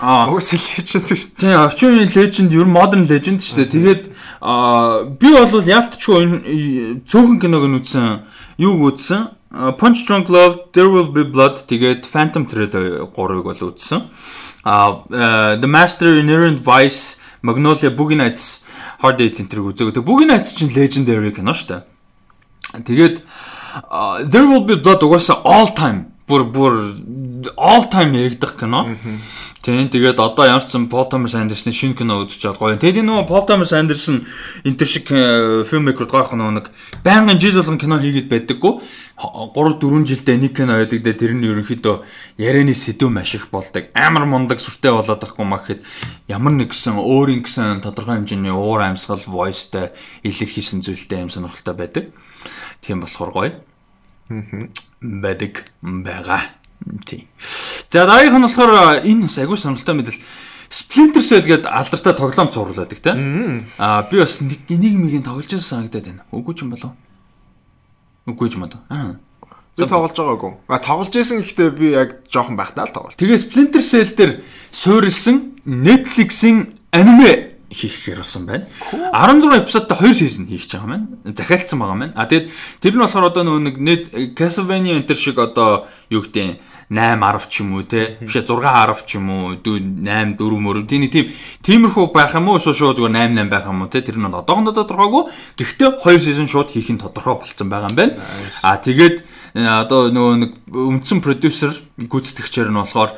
Аа личэд гэж. тийм орчин үеийн legend, ер нь modern legend шүү дээ. Тэгээд аа би бол яалтчгүй энэ цөөхөн киног нь үзсэн. Юуг үзсэн? Punch Drunk Love, There Will Be Blood тэгээд Phantom Thread 3-ыг бол үзсэн. А The Master Inherent Vice, Magnolia, Boogie Nights, Hard Eight энэ үзээг. Тэгээд Boogie Nights чинь legendary кино шүү дээ. Тэгээд There Will Be Blood угаасаа all time бүр бүр all time яригдах кино. Тийм тэгээд одоо ямар ч сан Paul Thomas Anderson-ы шинэ кино үзэж чад гоё. Тэгээд энэ нөгөө Paul Thomas Anderson энэ төр шиг фильммейкер гоох нөгөө нэг байнгын жил болгон кино хийгээд байдаггүй. 3 4 жилдээ нэг кино байдаг дээ тэр нь ерөнхийдөө ярианы сэдв маш их болдог. Амар мундаг сүртэй болоод байхгүй маа гэхэд ямар нэгсэн өөрийн гэсэн тодорхой хэмжээний уур амьсгал voiceтэй илэрхийлсэн зүйлтэй юм сонирхолтой байдаг. Тийм болохоор гоё байдаг байгаа. Тийм. За дараагийнх нь болохоор энэ бас агүй сонирхолтой мэдэл Splinter Cell гэдэг алдартай тоглоом цууруулдаг тийм. Аа би бас нэг нэг мигийн тоглож байсан санагдаад байна. Үгүй ч юм болов. Үгүй ч юм болов. Аа. Би тоглож байгаагүй. А тоглож исэн гэхдээ би яг жоохон байхдаа л тоглолт. Тэгээ Splinter Cell дээр суурилсан Netflix-ийн аниме хийх гэсэн байна. 16 эпизодтой 2 сизон хийх гэж байгаа маань. Захиалцсан байгаа маань. А тэгээд тэр нь болохоор одоо нөгөө нэг net Castlevania энэ шиг одоо юу гэдэг 8 10 ч юм уу те биш 6 10 ч юм уу 8 4 мөр тийм тийм тиймэрхүү байх юм уу шууд шууд зүгээр 8 8 байх юм уу те тэр нь бол одоохондоо тодорхойгүй гэхдээ 2 сизон шууд хийх нь тодорхой болцсон байгаа юм байна а тэгээд одоо нөгөө нэг өмцөн продюсер гүйцэтгэгчээр нь болохоор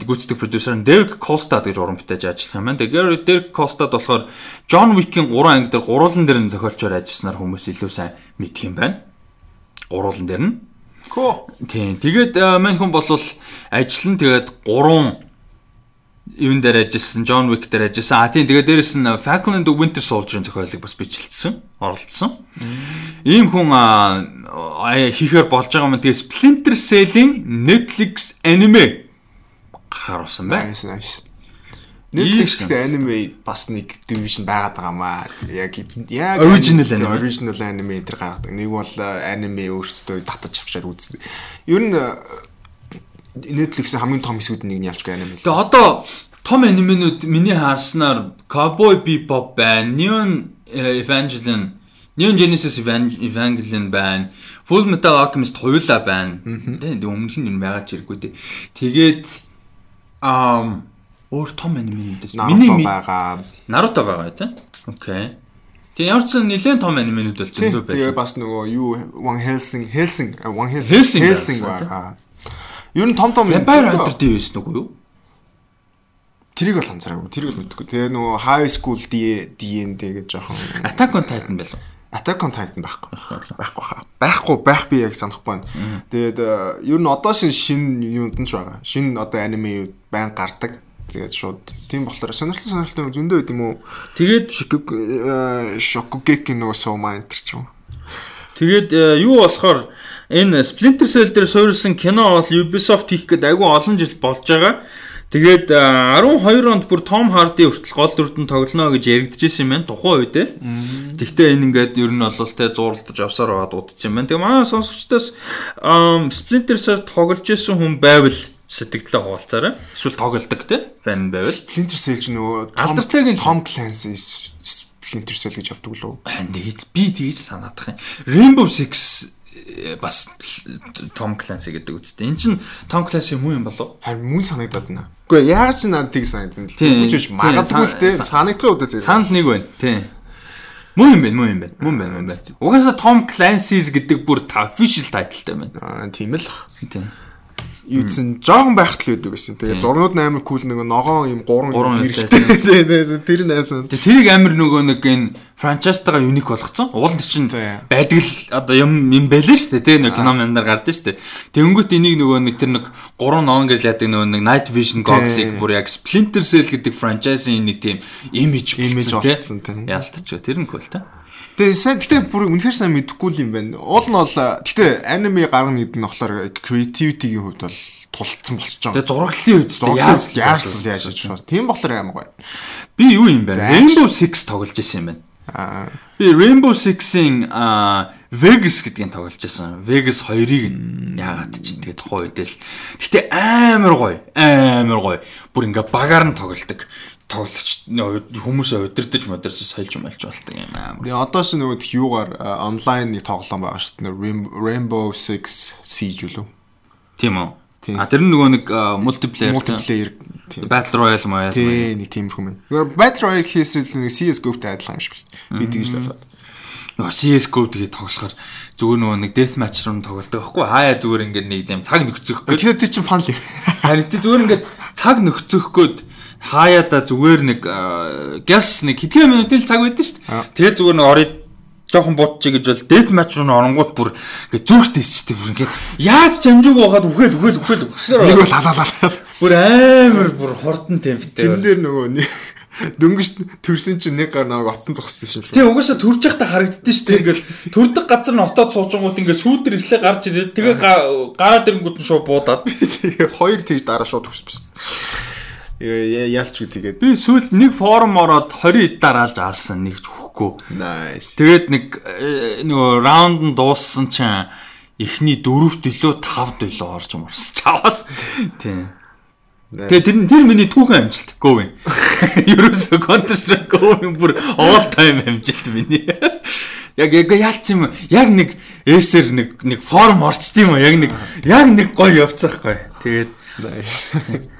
гүйцэтгэх продюсер нь Derek Kolstad гэж уран бүтээж ажиллах юм байна. Тэгээд Derek Kolstad болохоор John Wick-ийн 3 анги дээр гурван дээр нь зохиолчоор ажилласнаар хүмүүс илүү сайн мэдх юм байна. Гурван дээр нь Коо. Тийм. Тэгээд э, мань хүн бол ажил нь тэгээд 3 юун дээр ажилласан, John Wick дээр ажилласан. А тийм тэгээд дээрэс нь Falcon and the Winter Soldier-ын зохиолыг бас бичлэлсэн, оролцсон. Ийм хүн а, хийхээр болж байгаа юм. Тэгээд Splinter Cell-ийн Netflix аниме харуулсан байна. Nice nice. Ийм Netflix сан. гэдэг anime бас нэг division байгаад байгаа маа. Яг яг Original anime- original anime тэр гаргадаг. Нэг бол э, anime өөрсдөө татаж авчаад үздэг. Ер нь э, Netflix-ийн хамгийн том хэсгүүд нэг нь ялчгүй anime. л. Тэгээ одоо том анименууд миний харснаар Cowboy Bebop байна, Neon э, Evangelion, Neon Genesis Evan- Evangelion байна, Full Metal Alchemist хоёулаа байна. Тэгээ өмнөх нь юм байгаа ч хэрэггүй дээ. Тэгээд ам өөр том Naruto мэд- байгаа. Naruto байгаа тийм. Окей. Тэгээ ямар ч сан нэлээд том анименууд бол зөндөө Тэгээ байна. бас нөгөө юу One Helsing Helsing One Helsing Helsing байгаа. Ер нь том том Vampire Hunter D байсан уу юу? Тэрийг бол анзаараагүй. Тэрийг бол мэдгүй. Тэгээ нөгөө High School D D&D гэж жоохон Attack on Titan байлаа. Attack on Titan байхгүй. Байхгүй хаа. Байхгүй байх би яг санахгүй байна. Тэгээд э, ер нь одоо шин шин юунд нь ч байгаа. Шин одоо аниме байн гардаг. Тэгээд шууд тийм болохоор сонирхолтой сонирхолтой зөндөө байд юм уу? Тэгээд Шокугеки нөгөө Сома энтер ч юм. Тэгээд э, юу болохоор энэ Splinter Cell дээр суурилсан кино бол Ubisoft хийх гээд айгүй олон жил болж байгаа. Тэгээд э, 12 онд бүр Tom Hardy хүртэл гол дүрдэн тоглоно гэж яригдчихсэн юм байна тухайн үедээ. Тэгвэл энэ ингээд ер нь бол те зурлаж авсаар байгаа дуудсан юм байна. Тэгээ манай сонсогчдоос Splinter Cell тоглож исэн хүн байвал сэтгэлдээ хуваалцаарай. Эсвэл тоглодог те фэн байвал. Splinter Cell ч нөгөө Алдартай Tom Clancy Splinter Cell гэж авдаг лөө. Би тэгэж санаадах юм. Rainbow Six э, бас Tom Clancy гэдэг үстэй. Эн чин Tom Clancy хүн юм болов? Харин мөн санагдаад байна. Гэхдээ яаж ч надад тийг санагдана. Тийм, магадгүй л те сан- санагдах удаа зэрэг. Санал нэг байна. Тийм. Мөн юм байна, мөн юм байна. Мөн байна, мөн байна. Угаасаа Tom Clancy's гэдэг бүр official title-тай байна. Аа тийм л. Тийм. Юу гэсэн жоохон байхад л байдаг гэсэн. Тэгээ зурнууд нь амар кул нэг ногоон юм гурван гэрэлтэй. тэр нь аймсан. Тэгээ тэрийг амар нөгөө нэг энэ франчайзтайгаа юник болгоцсон. Уул нь чинь байдаг л одоо юм юм байлээ шүү дээ. Тэгээ нэг кино мяндар гардаг шүү дээ. Тэнгүүт энийг нөгөө нэг тэр нэг гурван ноон гэж яадаг нөгөө нэг Night Vision Goggles-ыг бүр яг Splinter Cell гэдэг франчайзын нэг тийм имиж тийм. Яалтч юу тэр нь cool та. Тэгээ сайн гэтээ бүр үнэхээр сайн мэдэхгүй л юм байна. Уул нь бол гэтээ аниме гарна гэдэг нь болохоор creativity-ийн хувьд бол тулцсан болчихж байгаа. Тэгээ зураглалын үед Яаж яаж л яаж байна. Тийм болохоор амар гоё. би юу юм бэ? Rainbow Six тоглож байсан юм байна. Би Rainbow Six-ийн Vegas гэдгийг тоглож байсан. Vegas 2-ыг нь яагаад чинь тэгээд тухайн үед л. Гэтэ амар гоё. Амар гоё. Бүр ингээ багаар нь тоглолдог. Тоглогч хүмүүсээ удирдах модерч сольж мэлж болдог юм амар. Тэгээ одоо ч нөгөө их юугаар онлайн нэг тоглоом байгаа шүү дээ. Rain- Rainbow Six Siege үлээ. Тийм үү? Тийм. А тэр нөгөө нэг мультиплеер тийм. Battle Royale маяг. Тий, нэг тиймэрхүү юм. Нөгөө Battle Royale хийсэл нэг CS:GO-тэй адилхан юм шиг л. Би тэгж л болоод. Нөгөө CS:GO тэгээд тоглохоор зүгээр нөгөө нэг death match руу тоглолдог байхгүй хаяа зүгээр ингээ нэг тийм цаг нөхцөх. Тэгэхээр тий чин фан л юм. Харин тий зүгээр ингээд цаг нөхцөхгүйд хаяада зүгээр нэг гяс нэг хэдхэн минутын л цаг байдсан шүү дээ. Тэгээ зүгээр нэг орой жоохон буудчих гэж бол death match руу оронгууд бүр ингээд зүрхтэй шүү дээ. Бүр ингээд яаж чамжууг байгаад үхэл үхэл үхэл Нэг бол халаалаа. бүр амар бүр хурдан темптэй. Тэн дээр нөгөө дөнгөж төрсөн чинь нэг гар наваг оцсон зогссон юм шүү. Тий угаасаа төрж явахдаа харагддээ шүү дээ. Ингээд төрдөг газар нь отоод суужгууд ингээд сүүдэр ихлэ гарч ирээд тэгээ га- гараад ирэнгүүт нь шууд буудаад. Хоёр тэгж дараа шууд төссөн. Үү тэгээд. Би сүүл нэг форум ороод 20 дараалж алсан нэг ч хөхгүй. Nice. Тэгээд нэг э, нөгөө раунд нь дууссан чинь эхний дөрөвт төлөө тавд төлөө орж морс чаваас. Тийм. Тэгээ тэр тэр миний түүхэн амжилт говийн. Ерөөсө Counter Strike говийн бүр all time амжилт миний. Яг яг яалц юм яг нэг эсэр нэг нэг форум орчт юм яг нэг яг нэг гоё явцаахгүй. Тэгээд Nice.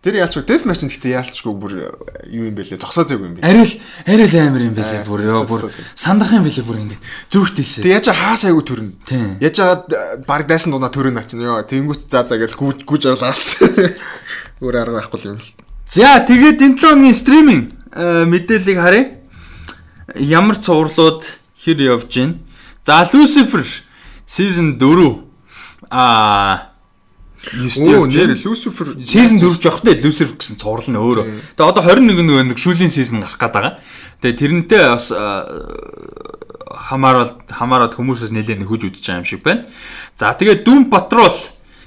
Тэр яалч үү Death Match гэхдээ яалчгүй бүр юу юм бэлээ зогсоо зээг юм бэ. арай л арай л амар юм байлээ бүр ёо бүр сандах юм байлээ бүр ингэ зүрхтэйсээ. Тэг яаж хаас айгу төрнө. Яаж жаад баг дайсан дунаа төрнө ачин ёо тэнгүүт заа заа гэж гүйж гүйж оруулсан. Өөр арга байхгүй юм л. За тэгээд энэ 7 өдрийн стриминг э, мэдээллийг харъя. Ямар цувралууд хэр явж байна? За Lucifer season 4 аа Оо нэр Lucifer Season 4 жоох тэ Lucifer гэсэн цуврал нь өөрөө. Тэгээ одоо 21 нөгөө нэг шүүлийн season гарах гээд байгаа. Тэгээ тэрнтэй бас аа, хамаарал хамаарад хүмүүсээс нэлээд нөхөж үзэж байгаа юм шиг байна. За тэгээд Doom Patrol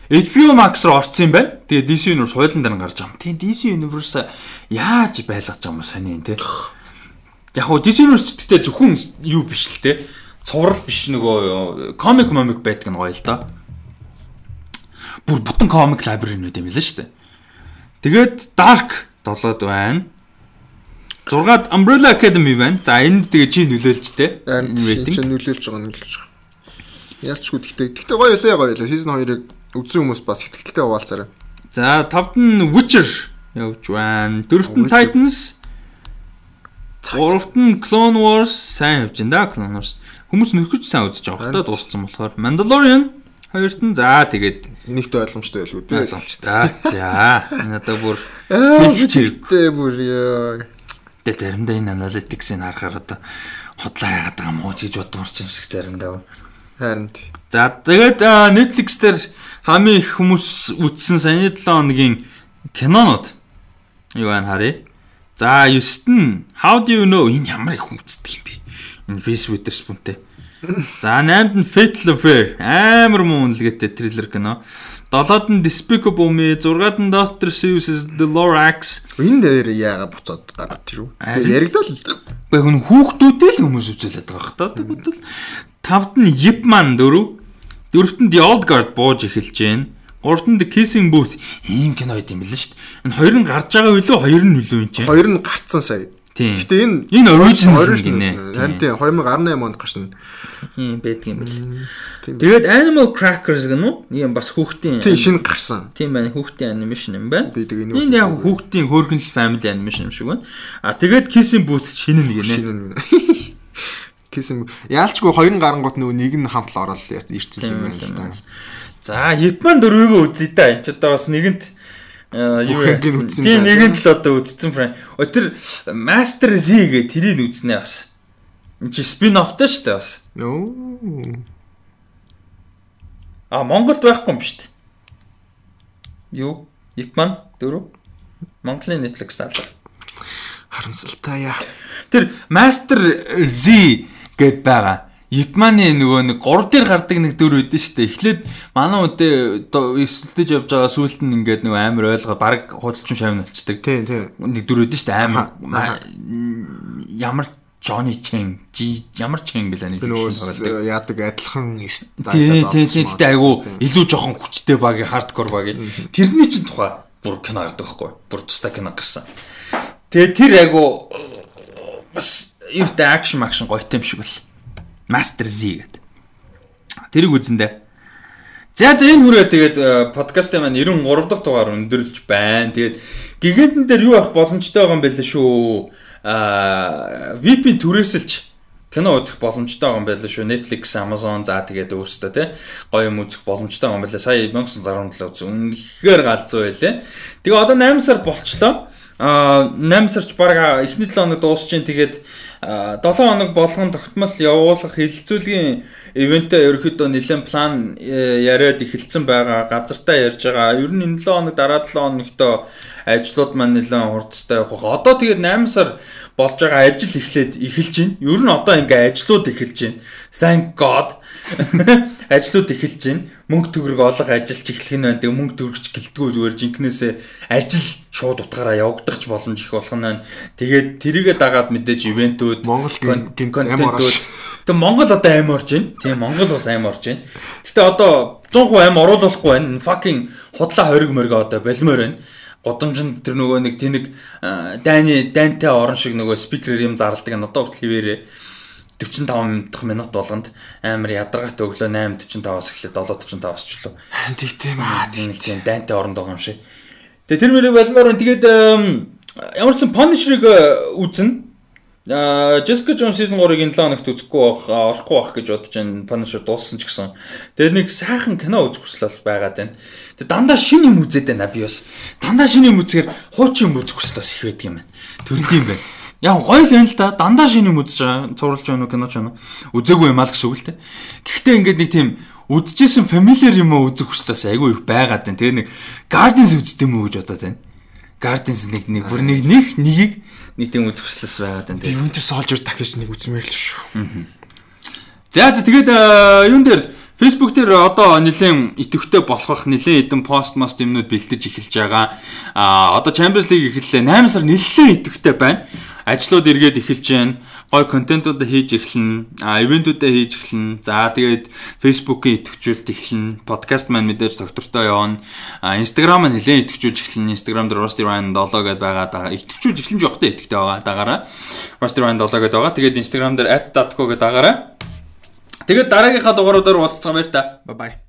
HBO Max руу орсон юм байна. Тэгээ DC Universe хуулийн нь гарч байгаа юм. Тийм DC Universe яаж байлгаж байгаа юм сони энэ те. Яг хоо DC Universe гэхдээ зөвхөн юу биш л те. Цуврал биш нөгөө комик момик байдаг нь гоё л доо бүр бүтэн комик лайбраринууд юм лээ шүү дээ. Тэгээд Dark 7-д байна. 6-ад Umbrella Academy байна. За энд тэгээ чи нөлөөлж тэ. Харин Rating. чинь нөлөөлж байгаа нөлөөлж байгаа. Яалчгүй гэхдээ гэхдээ гоё ялаа гоё ялаа. Season 2-ыг үзсэн хүмүүс бас ихтгэлтэй хуваалцаарай. За 5-д нь Witcher явж байна. 4-д нь. Titans. 3-д нь Clone Wars сайн явж байна да Clone Wars. Хүмүүс нөхөж сайн үзэж байгаа хта дууссан болохоор Mandalorian 2-д нь за тэгээд Нэгт ойлгомжтой байлгүй дээ. ойлгомжтой. За надад бүр Аа хэлж хэрэг. хэрэгтэй бүр яа. Тэгээ заримдаа энэ analytics-ийг харахаар одоо хотлоо яагаад байгаа мó гэж бодмор ч юм шиг заримдаа. Харин тий. За тэгээд Netflix дээр хамгийн их хүмүүс үзсэн саяны 7 хоногийн кинонууд юу байна харъя. За 9-т нь How do you know энэ ямар их үздэг юм бэ? Энэ Reese Witherspoon-тэй. За 8-д нь Fatal Affair амар муу үнэлгээтэй триллер кино. 7-д нь Despicable Me, 6-д нь Dr. Seuss's The Lorax, Энэ дээр яага буцаад гараад. Харин. Тэгээ яриглаа л. Гэхдээ хүн хүүхдүүдээ л хүмүүс үзүүлээд байгаа хта. Бодвол тавд нь Yip Man 4, дөрөвт нь The Old Guard бууж эхэлж байна. Гуравт нь The Kissing Booth ийм кино байт юм билээ шүү дээ. Энэ хоёр нь гарч байгаа билүү? Хоёр нь билүү энэ чинь? Хоёр нь гарцсан сая. Тийм. Гэтэ энэ Энэ original гинэ. Харин тийм 2018 онд гарсан. ийм байдаг юм бэл. Тийм. Тэгээд Animal Crackers гэнэ үү? Ийм бас хүүхдийн Тийм шинэ гарсан. Тийм байна. Хүүхдийн анимашн юм байна. Би тэгээ Энэ яг хүүхдийн хөөргөнл family animation юм шиг байна. А тэгээд Kissing Booth шинэ нэг нэ. шинэ нь. Кисэм яалчгүй хоёр гарангууд нөгөө нэг нь хамтал ороод ирцэл юм байна л да. За Япон дөрвөгөө үзье да. Энд ч одоо бас нэгэнт юу Бүхэнгийн үзсэн Тийм нэгэнт л одоо үзсэн фрэн. Тэр Master Z гэ тэрийг үзнэ бас. Энд чи спин оффтай шүү дээ бас. А Монголд байхгүй юм шүү дээ. Юу? Япон дөрөв? Монголын Netflix таалаа. Харамсалтай яа. Тэр Master Z гэд байгаа. Япманы нөгөө нэг 3 дээр гардаг нэг дөр үүдэн шүү дээ. Эхлээд манай үдээ эсэлтэж явж байгаа сүүлд нь ингээд нөгөө амар ойлгоо баг худалчин шавн болчдаг. Тий, тий. Нэг дөр үүдэн шүү дээ. Амар ямар Johnny Chen ямар Chen гэлээ нэг тоглодог. яадаг адилхан. Тий, тий, тий. Гэтэ айгу илүү жоохон хүчтэй багийн хардкор багийн. Тэрний чинь тухай бүр кино гардаг байхгүй. Бүр тустай кино гарсан. Тэгээ тэр айгу бас юутай акшн акшн гоётой юм шиг бол. Master Z гэдэг. Тэрийг үзэндээ. За за энэ хүрээ тэгээд э, подкастын маань 93 дахь дугаар өндөрлж байна. Тэгээд гигантэн дээр юу авах боломжтой байгаа юм бэ лээ шүү. Аа VPN түрээсэлж кино үзэх боломжтой байгаа юм байна лээ шүү. Netflix, Amazon за тэгээд өөрсдөө тий гоё юм үзэх боломжтой байгаа юм байна лээ. Сая 1917 үз үнэхээр галзуу байлээ. Тэгээ одоо 8 сар болчлоо. Аа 8 сарч баг эхний 7 хоног дуусч जैन тэгээд 7 хоног болгон тогтмол явуулах хилцүүлгийн ивентээ ерөөхдөө нэлээд план э, яриад эхэлсэн байгаа. Газартаа ярьж байгаа. Ер нь энэ 7 хоног дараа 7 хоногтоо ажлууд маань нэлээд хурцтай явах. Одоо тэгээд 8 сар болж байгаа ажил эхлээд эхэлж байна. Ер нь одоо ингээ ажлууд эхэлж байна. Thank God. ажлууд эхэлж байна. Мөнгө төгрөг олох ажиллаж эхлэх нь байна. Тэгээ мөнгө төгрөгч гэлтгүү зүгээр жинкнээсээ ажил шууд утгаараа явагдахч боломж их болох нь байна. Тэгээд тэрийгэ дагаад мэдээж ивентүүд, Монгол ороош. Тэгээ Монгол одоо аим орж байна. Тийм Монгол бас аим орж байна. Гэтэ одоо 100% аим оруулахгүй байна. Fucking худлаа хориг мөргө одоо болмоор байна. Годомжинд тэр нөгөө нэг тэнэг дайны дайнтай орон шиг нөгөө спикерээр юм зарладаг нь одоо хүртэл хിവэрээ 45 дахь минут болгонд амар ядаргаатай өглөө 8:45-аас эхлээд 7:45-аас ч лөө. Тэгтээ маа. нэг тийм дайнтай оронд байгаа юм шиг. Тэгээ тэр мөрийг болмоор нь тэгээд ямар ч сан Punisher-ыг э, үзнэ. Аа Jessica Jones season 3-ыг энэ 7 хоногт үзэхгүй байх, орохгүй байх гэж бодож байна. Punisher дууссан ч гэсэн. Тэгээд нэг сайхан кино үзэх хүсэл байгаад байна. Тэгээд дандаа шинэ юм үзээд байна би бас. Дандаа шинэ юм үзэхээр хуучин юм үзэх хүсэл бас их байдаг юм байна. Төрд юм байна. Яг гоё л байна л да. Дандаа шинэ юм үзэж байгаа. Цувралж байна уу, киноч байна уу? Үзээгүй юм аа л гэсэн үг л те. Гэхдээ ингээд нэг тийм үдчихсэн familiar юм уу үзэх хүсэл бас айгүй их байгаад байна. Тэгээ нэг Guardians үздэм үү гэж бодоод байна. Guardians нэг нэг бүр нэг нэг нэгийг нэг тийм үзэх хүслээс байгаад байна. Би. Winter Soldier дахиж нэг үзмээр л шүү. За за тэгээд э, юун дээр Facebook дээр одоо нэлээд идэвхтэй болох нэлээд хэдэн пост мост юмнууд бэлдэж эхэлж байгаа. А одоо Champions League эхэллээ. 8 сар нэлээд идэвхтэй байна. Ажлууд эргээд эхэлж байна. Гой контентуудаа хийж эхэлнэ. А ивентүүдээ хийж эхэлнэ. За тэгээд Facebook-ийн идэвхжүүлэлт эхэлнэ. Подкаст маань мэдээж доктортой явна. А Instagram маань нэлээд идэвхжүүлж эхэлнэ. Instagram дээр Rusty Ryan 7 гэдээ байгаа. Дага идэвхжүүлж эхэлж явахтай идэвхтэй байгаа. Дагаараа Rusty Ryan 7 гэдээ байгаа. Тэгээд Instagram дээр @datco гэдээ дагаараа Тэгээд дараагийнхаа дугааруудаар уулзцгаа баяр та. Bye.